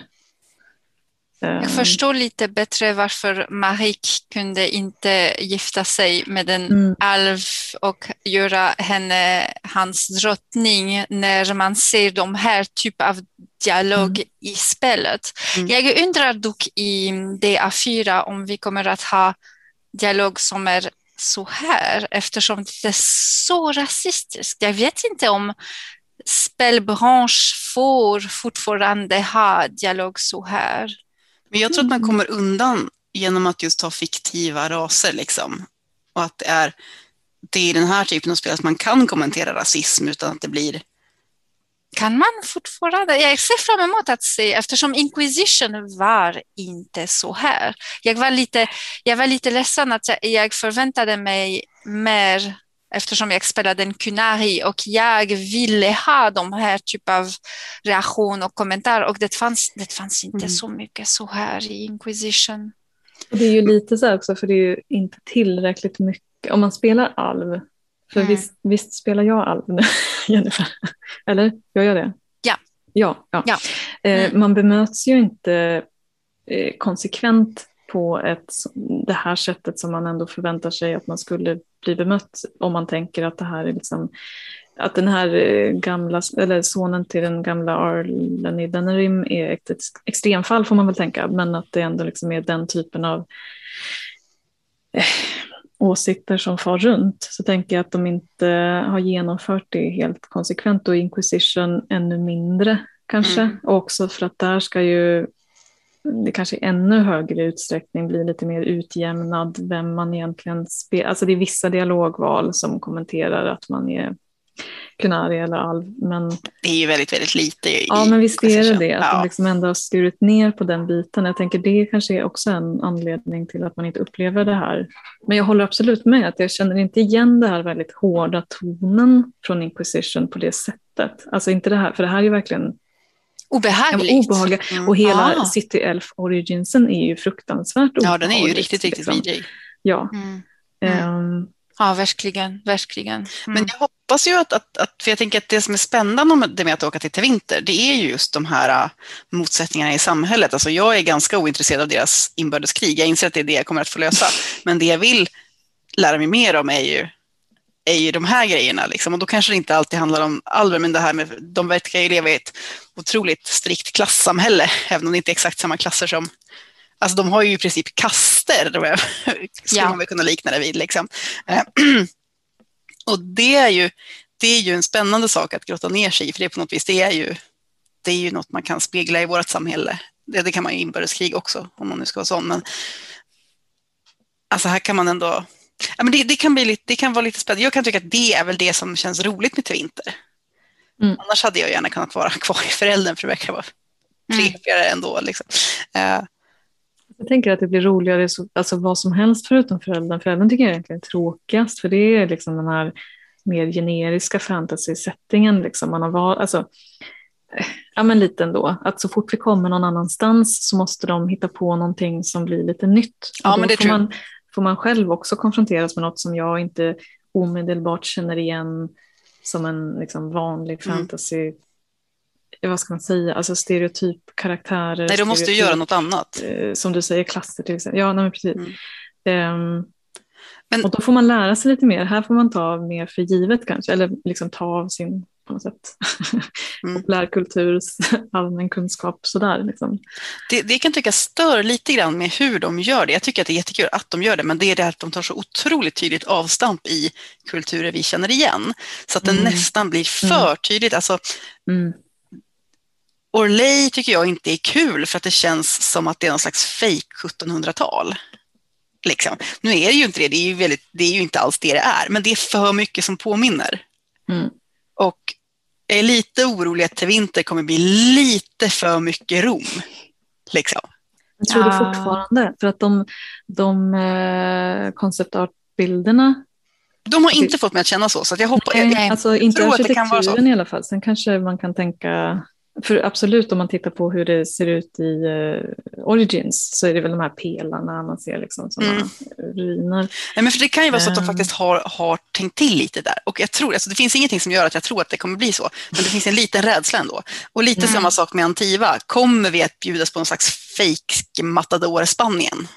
Jag ehm. förstår lite bättre varför Marik kunde inte gifta sig med en mm. alv och göra henne hans drottning när man ser de här typ av dialog mm. i spelet. Mm. Jag undrar dock i DA4 om vi kommer att ha dialog som är så här eftersom det är så rasistiskt. Jag vet inte om spelbransch får fortfarande ha dialog så här. Men jag tror att man mm. kommer undan genom att just ha fiktiva raser liksom. Och att det är, det är den här typen av spel att man kan kommentera rasism utan att det blir kan man fortfarande, jag ser fram emot att se eftersom Inquisition var inte så här. Jag var lite, jag var lite ledsen att jag, jag förväntade mig mer eftersom jag spelade en kunari och jag ville ha de här typ av reaktion och kommentar och det fanns, det fanns inte mm. så mycket så här i Inquisition. Och det är ju lite så här också för det är ju inte tillräckligt mycket, om man spelar alv, för mm. visst, visst, spelar jag alv nu, *laughs* Jennifer? Eller gör jag det? Ja. Ja, ja. ja. Eh, mm. man bemöts ju inte eh, konsekvent på ett, det här sättet som man ändå förväntar sig att man skulle bli bemött om man tänker att det här är liksom att den här eh, gamla, eller sonen till den gamla Arlen i Denerim är ett, extremfall får man väl tänka, men att det ändå liksom är den typen av eh, åsikter som far runt. Så tänker jag att de inte har genomfört det helt konsekvent och Inquisition ännu mindre kanske. Mm. Och också för att där ska ju det kanske i ännu högre utsträckning blir lite mer utjämnad vem man egentligen spelar. Alltså det är vissa dialogval som kommenterar att man är Kunari eller Alv. Men... Det är ju väldigt, väldigt lite. I, ja, men visst är det det. Att ja. de liksom ändå har skurit ner på den biten. Jag tänker det kanske är också en anledning till att man inte upplever det här. Men jag håller absolut med att jag känner inte igen det här väldigt hårda tonen från Inquisition på det sättet. Alltså inte det här, för det här är ju verkligen Obehagligt. Obehagliga. Mm. Och hela ah. City Elf Originsen är ju fruktansvärt obehagligt. Ja, den är ju riktigt, riktigt liksom. vidrig. Ja. Mm. Mm. ja, verkligen. verkligen. Mm. Men jag hoppas ju att, att, att, för jag tänker att det som är spännande med, det med att åka till Tevinter, det är ju just de här uh, motsättningarna i samhället. Alltså jag är ganska ointresserad av deras inbördeskrig. Jag inser att det är det jag kommer att få lösa. *laughs* Men det jag vill lära mig mer om är ju är ju de här grejerna. Liksom. Och då kanske det inte alltid handlar om alver, men det här med, de verkar ju leva i ett otroligt strikt klassamhälle, *laughs* även om det inte är exakt samma klasser som Alltså de har ju i princip kaster, *laughs* skulle ja. man väl kunna likna det vid. Liksom. Eh, *clears throat* och det är, ju, det är ju en spännande sak att grotta ner sig i, för det på något vis, det är ju, det är ju något man kan spegla i vårt samhälle. Det, det kan man ju i inbördeskrig också, om man nu ska vara sån. Men alltså här kan man ändå Ja, men det, det, kan bli lite, det kan vara lite spännande. Jag kan tycka att det är väl det som känns roligt med Tvinter. Mm. Annars hade jag gärna kunnat vara *laughs* kvar i föräldern för det verkar vara trevligare mm. ändå. Liksom. Uh. Jag tänker att det blir roligare, alltså vad som helst förutom föräldern. Föräldern tycker jag egentligen är tråkigast, för det är liksom den här mer generiska fantasy-settingen. Liksom man har val, alltså, ja men lite ändå, att så fort vi kommer någon annanstans så måste de hitta på någonting som blir lite nytt. Ja, men det får man, får man själv också konfronteras med något som jag inte omedelbart känner igen som en liksom, vanlig Mm. fantasy, vad ska man säga, alltså stereotypkaraktärer. Nej, då måste du stereotyp- göra något annat. eh, som du säger, klasser till exempel. Ja, nej, precis. Mm. Ehm, Men- och då får man lära sig lite mer. Här får man ta mer för givet kanske, eller liksom ta av sin på något sätt Mm. *laughs* populärkulturs allmän kunskap sådär. Liksom. Det, det kan tycka stör lite grann med hur de gör det. Jag tycker att det är jättekul att de gör det, men det är det att de tar så otroligt tydligt avstamp i kulturer vi känner igen. Så att det Mm. nästan blir för tydligt. Alltså, Mm. Orley tycker jag inte är kul för att det känns som att det är någon slags fake 1700-tal. Liksom. Nu är det ju inte det, det är ju, väldigt, det är ju inte alls det det är, men det är för mycket som påminner. Mm. Och jag är lite orolig att till vinter kommer bli lite för mycket Rom. Liksom. Jag tror det Ja. fortfarande, för att de, de eh, concept art-bilderna, De har inte fått mig att känna så, så att jag hoppas... Jag, Nej. alltså inte tror att det kan vara så. i alla fall, sen kanske man kan tänka, för absolut om man tittar på hur det ser ut i eh, Origins så är det väl de här pelarna man ser liksom sådana Mm. ruiner. nej, men för det kan ju vara så att de Ehm. faktiskt har, har tänkt till lite där. Och jag tror, alltså det finns ingenting som gör att jag tror att det kommer bli så, men det finns en liten rädsla ändå. Och lite Mm. samma sak med Antiva. Kommer vi att bjudas på någon slags fake matador Spanien?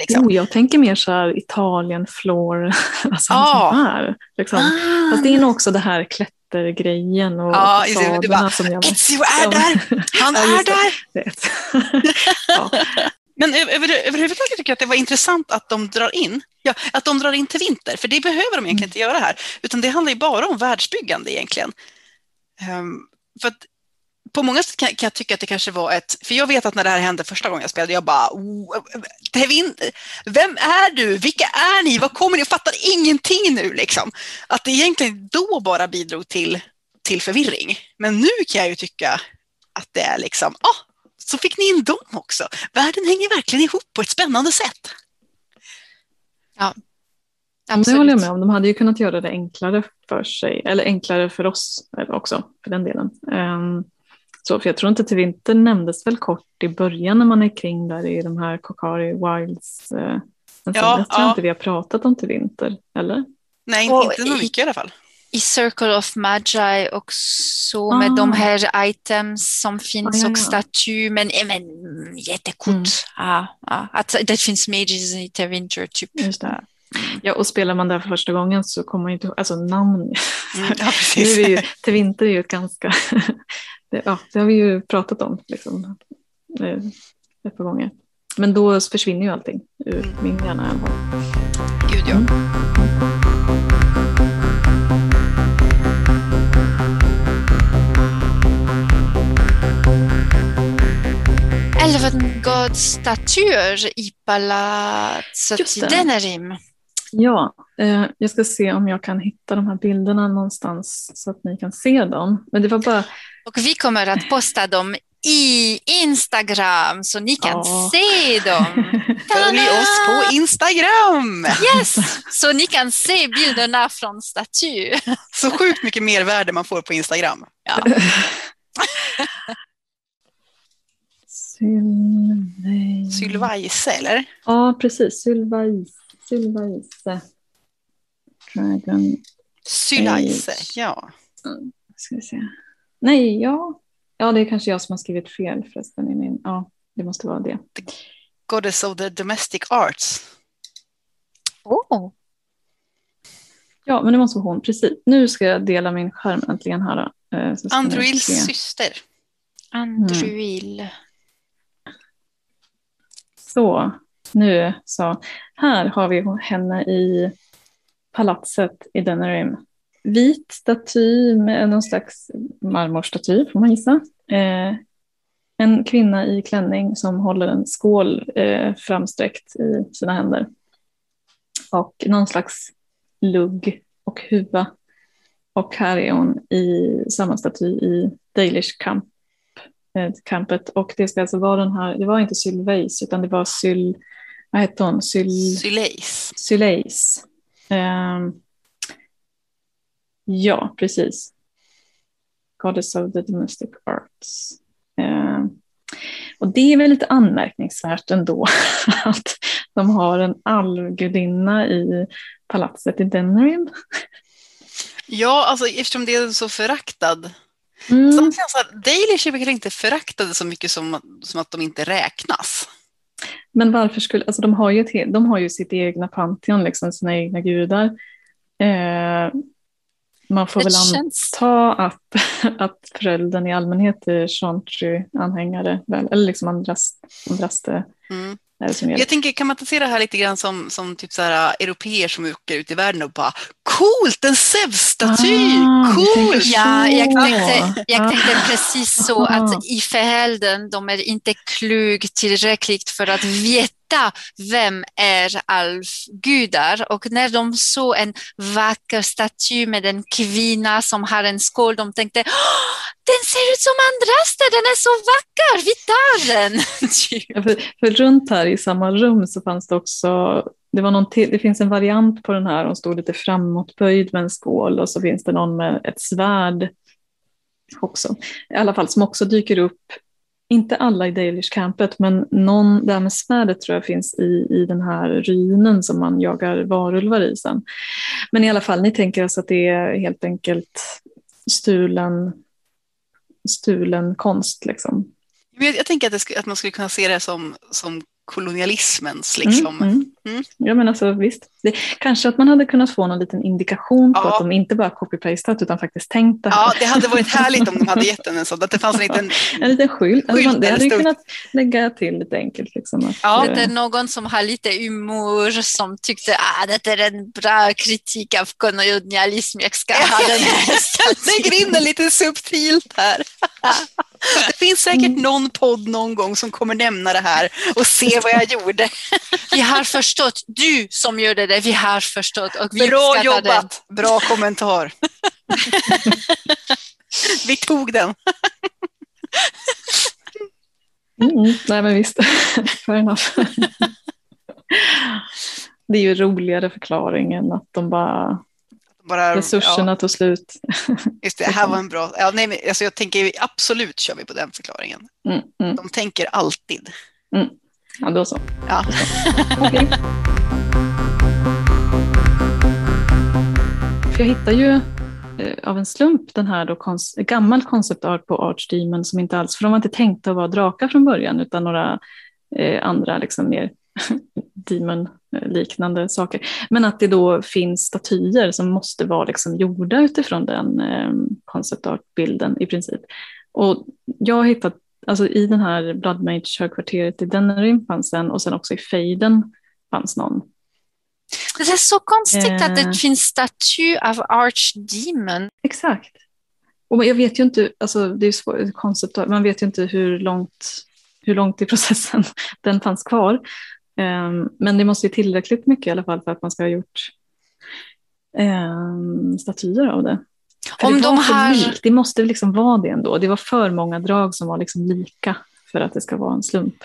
Liksom. Oh, jag tänker mer så här Italien, floor, alltså *laughs* Ja. sånt här. Liksom. Ah. Fast det är nog också det här klättergrejen och Ja, det, fasaderna bara, som jag Ezio är där! Han Ja, är där! *laughs* ja. Men över, över, överhuvudtaget tycker jag att det var intressant att de drar in, ja, att de drar in till vinter, för det behöver de egentligen inte göra här, utan det handlar ju bara om världsbyggande egentligen. Ehm, för att på många sätt kan, kan jag tycka att det kanske var ett, för jag vet att när det här hände första gången jag spelade, jag bara, "Oh, vinter, vem är du? Vilka är ni? Vad kommer ni? Jag fattar ingenting nu liksom. Att det egentligen då bara bidrog till, till förvirring. Men nu kan jag ju tycka att det är liksom, ah, så fick ni in dem också. Världen hänger verkligen ihop på ett spännande sätt. Det håller jag med om. De hade ju kunnat göra det enklare för sig, eller enklare för oss också för den delen. Ehm, så, för jag tror inte till vinter nämndes väl kort i början när man är kring där i de här Kokari Wilds. eh, Men sen Ja, dess tror jag ja. inte vi har pratat om till vinter, eller? Nej, Och inte i- mycket i alla fall. I Circle of Magi också med Ah. de här items som finns Ah, ja, och ja. staty, men, eh, men jättekort. Mm. Ja. Att det finns mages i Tevinter typ. Just det. Ja, och spelar man där för första gången så kommer man inte ihåg, alltså namn. Mm, ja, *laughs* Nu precis. är det ju, till vinter är ju ett ganska, *laughs* det, ja, det har vi ju pratat om liksom, eh, ett par gånger. Men då försvinner ju allting ur Mm. min hjärna. i alla fall. Gud, ja. Elvengods-statyer i palatset i. Denerim. Ja, eh, jag ska se om jag kan hitta de här bilderna någonstans så att ni kan se dem. Men det var bara, Och vi kommer att posta dem i Instagram så ni kan Ja. se dem. *laughs* Följ oss på Instagram! Yes! Så ni kan se bilderna från staty. *laughs* Så sjukt mycket mervärde man får på Instagram. Ja. *laughs* Sylvajse, eller? Ja, precis. Sylvajse. Sylvajse. Dragon. Sylajse, Age. ja. Ska vi se. Nej, ja. Ja, det är kanske jag som har skrivit fel förresten. I min, ja, det måste vara det. Goddess of the Domestic Arts. Oh. Ja, men det måste vara hon. Precis. Nu ska jag dela min skärm äntligen här. då. Eh, se. syster. Andruil. Så, nu så. Här har vi henne i palatset i Denerim. Vit staty med någon slags marmorstaty får man gissa. Eh, en kvinna i klänning som håller en skål eh, framsträckt i sina händer. Och någon slags lugg och huva. Och här är hon i samma staty i Dalish Camp, eh, campet. Och det ska alltså vara den här, det var inte Sylveis utan det var Syl, vad hette hon? Syl, Syleis. Syleis. Ehm, ja, precis. Goddess of the Domestic Arts. Ehm, och det är väl lite anmärkningsvärt ändå *laughs* att de har en alvgudinna i palatset i Denerim. Ja, alltså eftersom det är så föraktad. Mm. Samtidigt Dalish är väl inte föraktade så mycket som, som att de inte räknas. Men varför skulle, alltså de har ju, ett, de har ju sitt egna Pantheon, liksom, sina egna gudar. Eh, man får det väl känns... anta att, *laughs* att föräldern i allmänhet är Chantry-anhängare, eller liksom andras, andraste mm. Jag tänker, kan man inte se det här lite grann som, som typ så här, äh, europeer som åker ut i världen och bara coolt, en Zeus-staty, ah, coolt! Ja, jag tänkte, jag tänkte precis så att i föräldern, de är inte klug tillräckligt för att veta vem är alfgudar och när de såg en vacker staty med en kvinna som har en skål, de tänkte den ser ut som andraste, den är så vacker, vi tar den. *laughs* Typ. ja, för, för, runt här i samma rum så fanns det också, det, var någon till, det finns en variant på den här, hon stod lite framåtböjd med en skål och så finns det någon med ett svärd också. I alla fall som också dyker upp inte alla i Dalish-campet, men någon, det här med svärdet tror jag finns i, i den här rynen som man jagar varulvar i sen. Men i alla fall, ni tänker alltså att det är helt enkelt stulen, stulen konst liksom? Jag, jag tänker att, det, att man skulle kunna se det som, som kolonialismens. Liksom. Mm, mm. Mm. Ja men alltså visst, det, kanske att man hade kunnat få någon liten indikation ja. på att de inte bara copy-pastat utan faktiskt tänkt det här. Ja, det hade varit härligt om de hade gett en sån, att det fanns en liten *laughs* En liten skylt, alltså man, det hade ju kunnat lägga till lite enkelt. Liksom, att, ja. Det är någon som har lite humor som tyckte att ah, det är en bra kritik av kolonialism, jag ska ha den här *laughs* Lägger in lite subtilt här. *laughs* *laughs* Det finns säkert mm. någon podd någon gång som kommer nämna det här och se vad jag gjorde. *laughs* Vi har förstått, du som gjorde det, vi har förstått och vi Bra jobbat, den. bra kommentar. *laughs* vi tog den. Mm, nej men visst, Det är ju roligare förklaring än att de bara bara, Resurserna ja. tog slut. Just det, här var en bra... Ja, nej, alltså jag tänker absolut kör vi på den förklaringen. Mm, mm. De tänker alltid. Mm. Ja, då så. Ja. okay. För jag hittar ju eh, av en slump den här då kons gammal konceptart på Archdemon som inte alls, för de var inte tänkta att vara drakar från början utan några eh, andra liksom mer *laughs* demon-liknande saker. Men att det då finns statyer som måste vara liksom gjorda utifrån den eh, konceptartbilden i princip. Och jag har hittat, alltså i den här Bloodmage högkvarteret i Denerim fanns en och sen också i Fejden fanns någon. Det är så konstigt eh, att det eh. finns staty av Archdemon. Exakt. Och jag vet ju inte, alltså det är svårt, koncept, man vet ju inte hur långt, hur långt i processen *laughs* den fanns kvar. Ehm, men det måste ju tillräckligt mycket i alla fall för att man ska ha gjort um, statyer av det. För Om det, de här... det måste liksom vara det ändå. Det var för många drag som var liksom lika för att det ska vara en slump.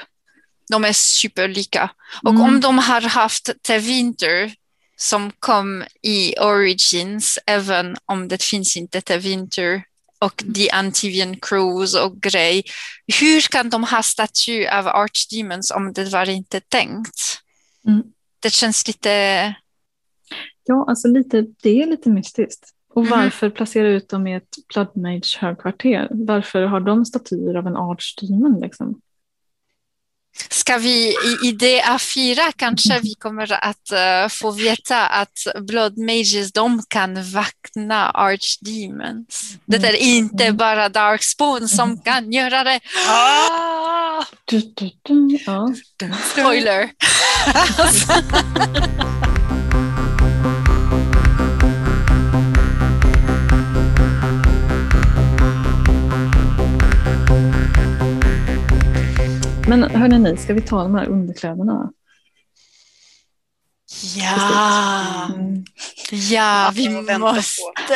De är superlika. Och mm. om de har haft The Winter som kom i Origins, även om det finns inte The Winter och The Antivian Cruise och grej. Hur kan de ha staty av Archdemons om det var inte tänkt? Mm. Det känns lite... Ja, alltså lite, det är lite mystiskt. Och mm. varför placera ut dem i ett Bloodmage högkvarter? Varför har de statyer av en Archdemon? Liksom? Ska vi i, i DA4 kanske vi kommer att uh, få veta att Blood Mages de kan vakna Archdemons. Det är inte mm. bara Darkspawn som mm. kan göra det. Ah! Spoiler! *laughs* Men hörni, ska vi ta de här underkläderna? Ja, mm. ja vi måste. *laughs*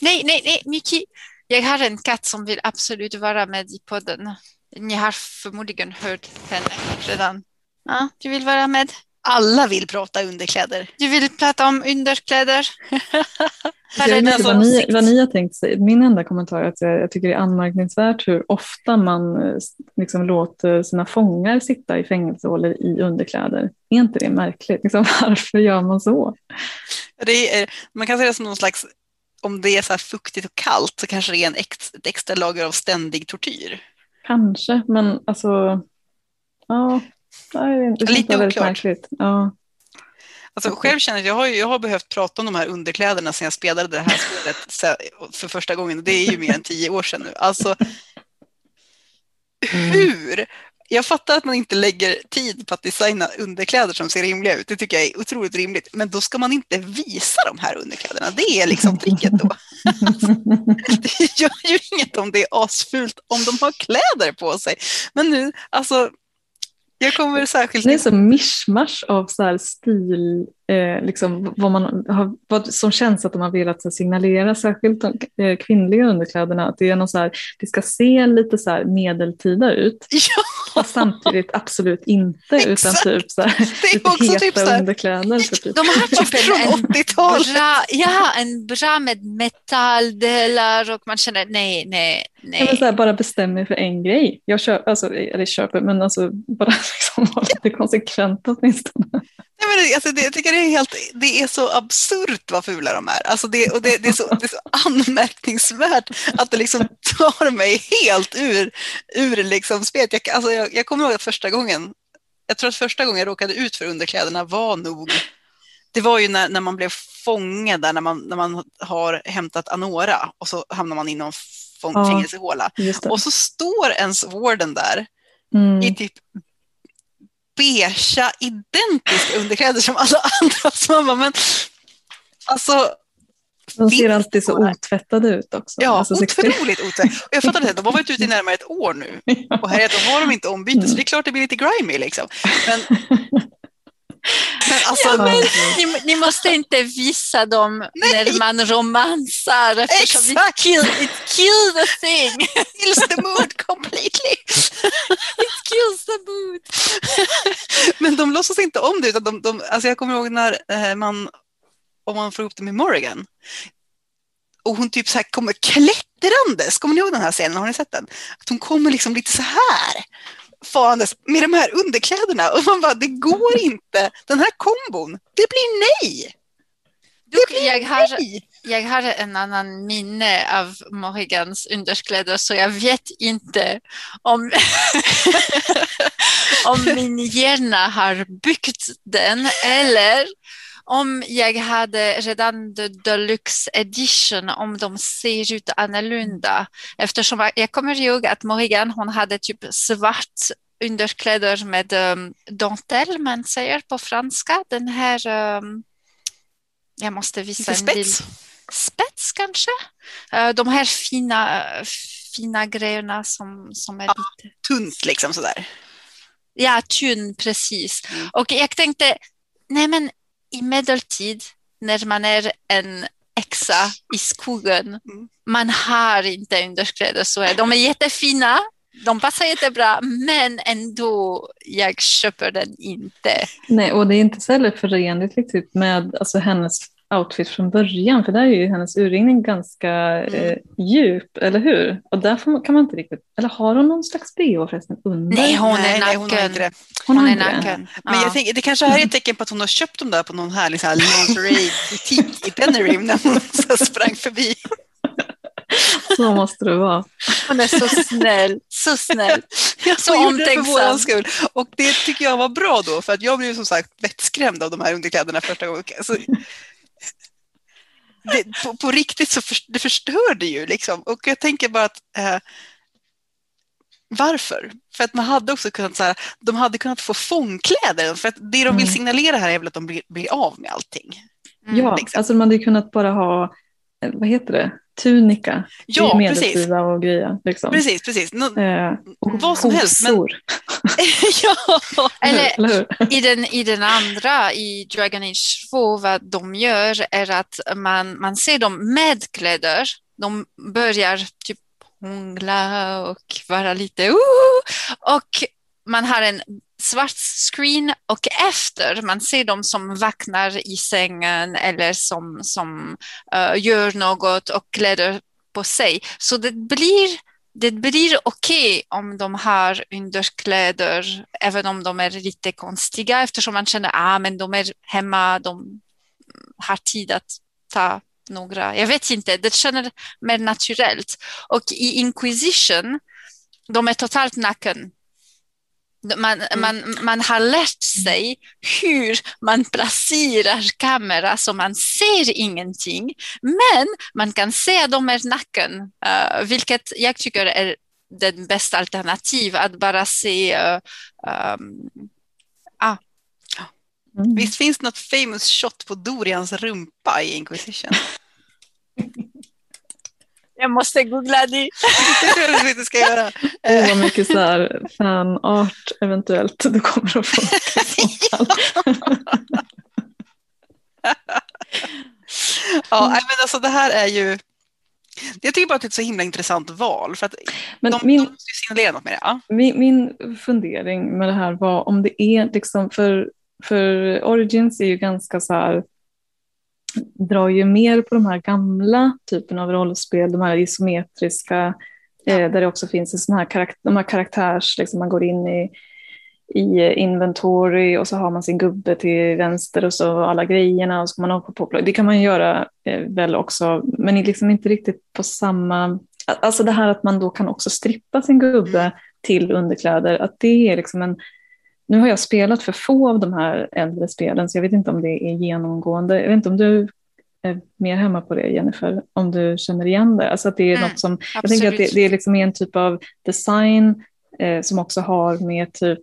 nej, nej, nej, Miki. Jag har en katt som vill absolut vara med i podden. Ni har förmodligen hört henne redan. Ja, du vill vara med? Alla vill prata underkläder. Du vill prata om underkläder? *laughs* Jag vet vad ni, vad ni har tänkt sig. Min enda kommentar är att jag, jag tycker det är anmärkningsvärt hur ofta man eh, liksom låter sina fångar sitta i fängelsehålor i underkläder. Är inte det märkligt? Liksom, *laughs* varför gör man så? Det är, man kan säga det som någon slags, om det är så här fuktigt och kallt så kanske det är en ex, ett extra lager av ständig tortyr. Kanske, men alltså, ja, det Lite oklart. Ja. Alltså, själv känner jag, jag har, jag har behövt prata om de här underkläderna sedan jag spelade det här spelet *laughs* för första gången. Det är ju mer än tio år sedan nu. Alltså, Mm. hur? Jag fattar att man inte lägger tid på att designa underkläder som ser rimliga ut. Det tycker jag är otroligt rimligt. Men då ska man inte visa de här underkläderna. Det är liksom tricket då. *laughs* *laughs* det gör ju inget om det är asfult om de har kläder på sig. Men nu, alltså, jag kommer särskilt... Det är så mischmasch av så här stil, eh, liksom, vad, man har, vad som känns att de har velat så signalera, särskilt de eh, kvinnliga underkläderna, att det är någon så här, det ska se lite så här medeltida ut. *laughs* Ja! Fast samtidigt absolut inte, utan Exakt. typ så här, Det är lite också heta typ så här- underkläder. Typ. De har typ en, *laughs* Från en 80-talet. bra, ja, en bra med metalldelar och man känner nej, nej, Jag vill nej. så här, bara bestämma mig för en grej. Jag köper, alltså, eller köper, men alltså bara liksom vara lite konsekvent åtminstone. Nej, men det, alltså det, jag tycker det är, helt, det är så absurt vad fula de är. Alltså det, och det, det, är så, det är så *laughs* anmärkningsvärt att det liksom tar mig helt ur, ur liksom spelet. Jag, alltså jag, jag kommer ihåg att första gången, jag tror att första gången jag råkade ut för underkläderna var nog, det var ju när, när man blev fångad där, när man, när man har hämtat Anora och så hamnar man i någon Ja. fängelsehåla. Det. Och så står ens warden där Mm. i typ beigea identiska underkläder som alla *laughs* andra. Bara, men alltså, De ser alltid så otvättade ut också. ja, Alltså, så- otroligt otvärt. Och jag fattar inte, de har varit ute i närmare ett år nu *laughs* och här är det, då har de inte ombyte, så det är klart det blir lite grimy liksom. Men, *laughs* men alltså, Ja, men ni, ni måste inte visa dem när man romansar eftersom it Exakt. kill, it kill the thing. *laughs* kills the mood completely. It kills the mood. Men de låtsas inte om det, utan de, de, alltså jag kommer ihåg när eh, man, om man får upp det med Morrigan, och hon typ så här kommer klättrandes, kommer ni ihåg den här scenen, har ni sett den? Att hon kommer liksom lite så här farandes med de här underkläderna och man bara, det går inte, den här kombon, det blir nej! Du, jag, har, nej. jag har en annan minne av Morgans underkläder så jag vet inte om, *laughs* om min hjärna har byggt den eller om jag hade redan the deluxe edition om de ser ut annorlunda. Eftersom jag- jag kommer ihåg att Morgan hon hade typ svart underkläder med um, dentelle man säger på franska. Den här um, jag måste visa en bild. spets. Kanske? Eh, De här fina, fina grejerna som, som är Ja. lite... Tunt liksom sådär. Ja, tunn, precis. Mm. Och jag tänkte, nej men i medeltid när man är en häxa i skogen, Mm. man har inte underkläder så. De är jättefina, de passar jättebra, men ändå, jag köper den inte. Nej, och det är inte heller förenligt riktigt med alltså, hennes outfit från början, för där är ju hennes urringning ganska Mm. eh, djup, eller hur? Och där får man, kan man inte riktigt, eller har hon någon slags bh förresten under? Nej, hon är nej, nej, hon har naken. inte det. Hon Hon är naken. Men Ja. jag tänker, det kanske här är ett tecken på att hon har köpt dem där på någon härlig så här lingerie-butik i Pennerim när hon så sprang förbi. *laughs* Så måste det vara. Hon är så snäll, så snäll. *laughs* Jag Så för omtänksam. våran skull. Och det tycker jag var bra då, för att jag blev som sagt vettskrämd av de här underkläderna första gången. Alltså, det, på, på riktigt så för, det förstör det ju liksom. Och jag tänker bara att eh, varför? För att man hade också kunnat, så här, de hade kunnat få fångkläder. För att det de vill Mm. signalera här är väl att de blir, blir av med allting. Mm. Ja, liksom. alltså man hade kunnat bara ha, eh, vad heter det, tunika Ja, i precis. medeltida och grejer. Liksom. Precis, precis. Nå, Eh, Vad som helst, men- *laughs* ja, *laughs* Eller eller i den, i den andra, i Dragon Age 2, vad de gör är att man, man ser dem med kläder. De börjar typ hångla och vara lite uh, och man har en svart screen och efter man ser dem som vaknar i sängen eller som, som uh, gör något och kläder på sig. Så det blir, det blir okej okay om de har underkläder, även om de är lite konstiga eftersom man känner att ah, men de är hemma, de har tid att ta några, jag vet inte, det känns mer naturellt. Och i Inquisition, de är totalt naken. Man, mm. man, man har lärt sig hur man placerar kamera så man ser ingenting, men man kan se att de är naken, uh, vilket jag tycker är det bästa alternativet, att bara se uh, um, ah. Mm. Visst finns något famous shot på Dorians rumpa i Inquisition? *laughs* Jag måste googla det. det tror jag du ska göra. *laughs* Åh, vad mycket så här fanart eventuellt du kommer att få. ja, men alltså det här är ju jag tycker bara att det är ett så himla intressant val. För att men de, min, de måste ju signalera något med det. Ja. Min, min fundering med det här var om det är liksom för, för Origins är ju ganska så här drar ju mer på de här gamla typen av rollspel, de här isometriska, ja. eh, där det också finns en sån här karak de här karaktärs, liksom man går in i, i inventory och så har man sin gubbe till vänster och så alla grejerna och så ska man hoppa på. Det kan man göra eh, väl också, men liksom inte riktigt på samma... Alltså det här att man då kan också strippa sin gubbe mm. till underkläder, att det är liksom en nu har jag spelat för få av de här äldre spelen, så jag vet inte om det är genomgående. Jag vet inte om du är mer hemma på det, Jennifer, om du känner igen det. Alltså att det är mm, något som, jag tänker att det, det, är liksom en typ av design eh, som också har med typ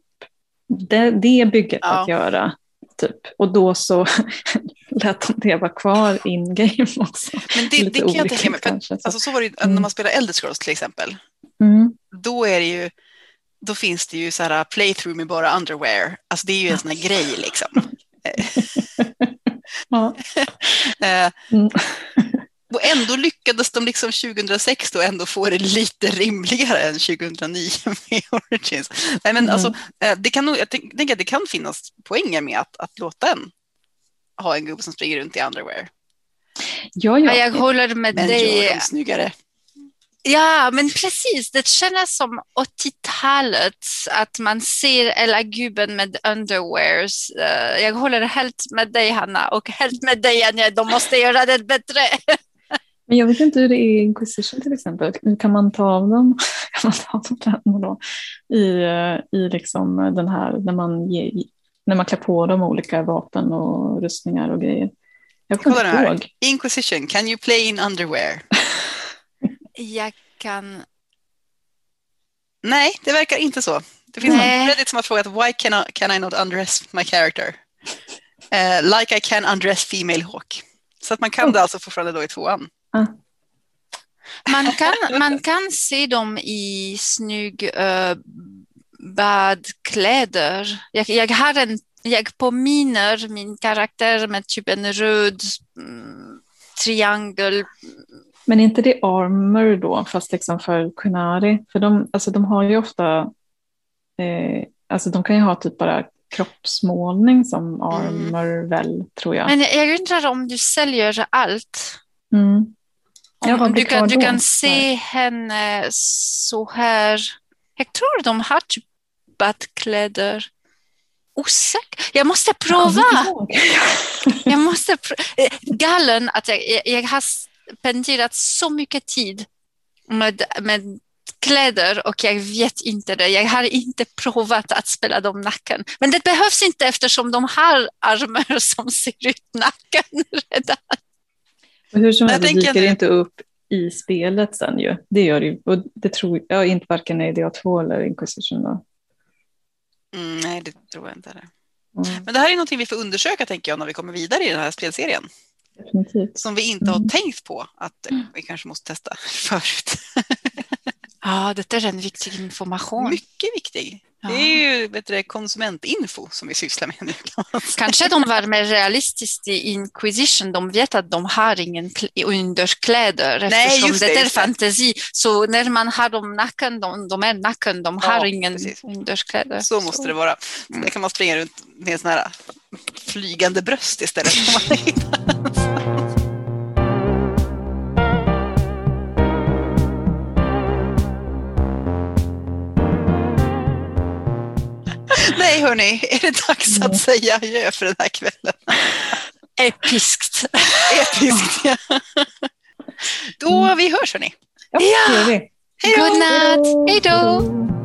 det, det bygget ja. att göra. Typ. Och då så *laughs* lät de det vara kvar in game också. Men det, det kan jag tänka mig, alltså, så var det ju mm. när man spelar Elder Scrolls till exempel. Mm. Då är det ju då finns det ju så här playthrough med bara underwear. Alltså det är ju en sån här grej liksom. *laughs* ja. *laughs* Eh, mm. *laughs* Och ändå lyckades de liksom 2006 då ändå få det lite rimligare än 2009 med Origins. Nej, men mm. alltså, eh, det kan jag tänker att det kan finnas poänger med att, att låta en ha en gubbe som springer runt i underwear. Ja, ja. Jag håller med men dig. Men gör dem snyggare. Ja, men precis. Det känns som 80-talet, att man ser hela gubben med underwears. Eh, jag håller helt med dig, Hanna, och helt med dig, Anja. De måste göra det bättre. *laughs* Men jag vet inte hur det är i Inquisition till exempel. Kan man ta av dem, *laughs* kan man ta av dem då, i, i liksom den här, när man, ger, när man klär på dem olika vapen och rustningar och grejer? Jag kommer inte ihåg. Inquisition, can you play in underwear? *laughs* Jag kan... Nej, det verkar inte så. Det finns Nej. någon Reddit som har frågat why can I, can I not undress my character? Uh, like I can undress female hawk. Så att man kan oh. det alltså fortfarande då i tvåan. Uh. Man, *laughs* kan, man kan se dem i snygg uh, badkläder. Jag, jag, har en, jag påminner min karaktär med typ en röd mm, triangel men är inte det armor då, fast liksom för Kunari? För de, alltså de har ju ofta, eh, alltså de kan ju ha typ bara kroppsmålning som mm. armor mm. väl, tror jag. Men jag undrar om du säljer allt? Mm. Om, om du, kan, du kan se henne så här. Jag tror de har typ badkläder. Osäker. Jag måste prova. jag måste prova. Eh, Galen att jag, jag, jag har spenderat så mycket tid med, med kläder och jag vet inte det. Jag har inte provat att spela dem nacken. Men det behövs inte eftersom de har armar *laughs* som ser ut nacken redan. Och hur som helst, det dyker inte upp i spelet sen ju. Det gör det ju. Och det tror jag inte varken i DA2 eller Inquisition. Då. Mm, nej, det tror jag inte. Det. Mm. Men det här är någonting vi får undersöka tänker jag när vi kommer vidare i den här spelserien. Definitivt. Som vi inte har mm. tänkt på att vi kanske måste testa *laughs* förut. Ja, det är en viktig information. Mycket viktig viktig. Det är ju bättre konsumentinfo som vi sysslar med nu. *laughs* Kanske de var mer realistiska i Inquisition. De vet att de har ingen underkläder Nej, eftersom just det, det, är fantasi. Så när man har dem naken, de, de är naken, de har Ja, ingen precis. underkläder. Så måste det vara. Så där kan man springa runt med sån här flygande bröst istället. *laughs* *laughs* Nej hörni, är det dags att säga adjö för den här kvällen? Episkt. Episkt. ja. Då vi hörs hörni. Ja, det gör vi. Hej då! God natt. Hej då!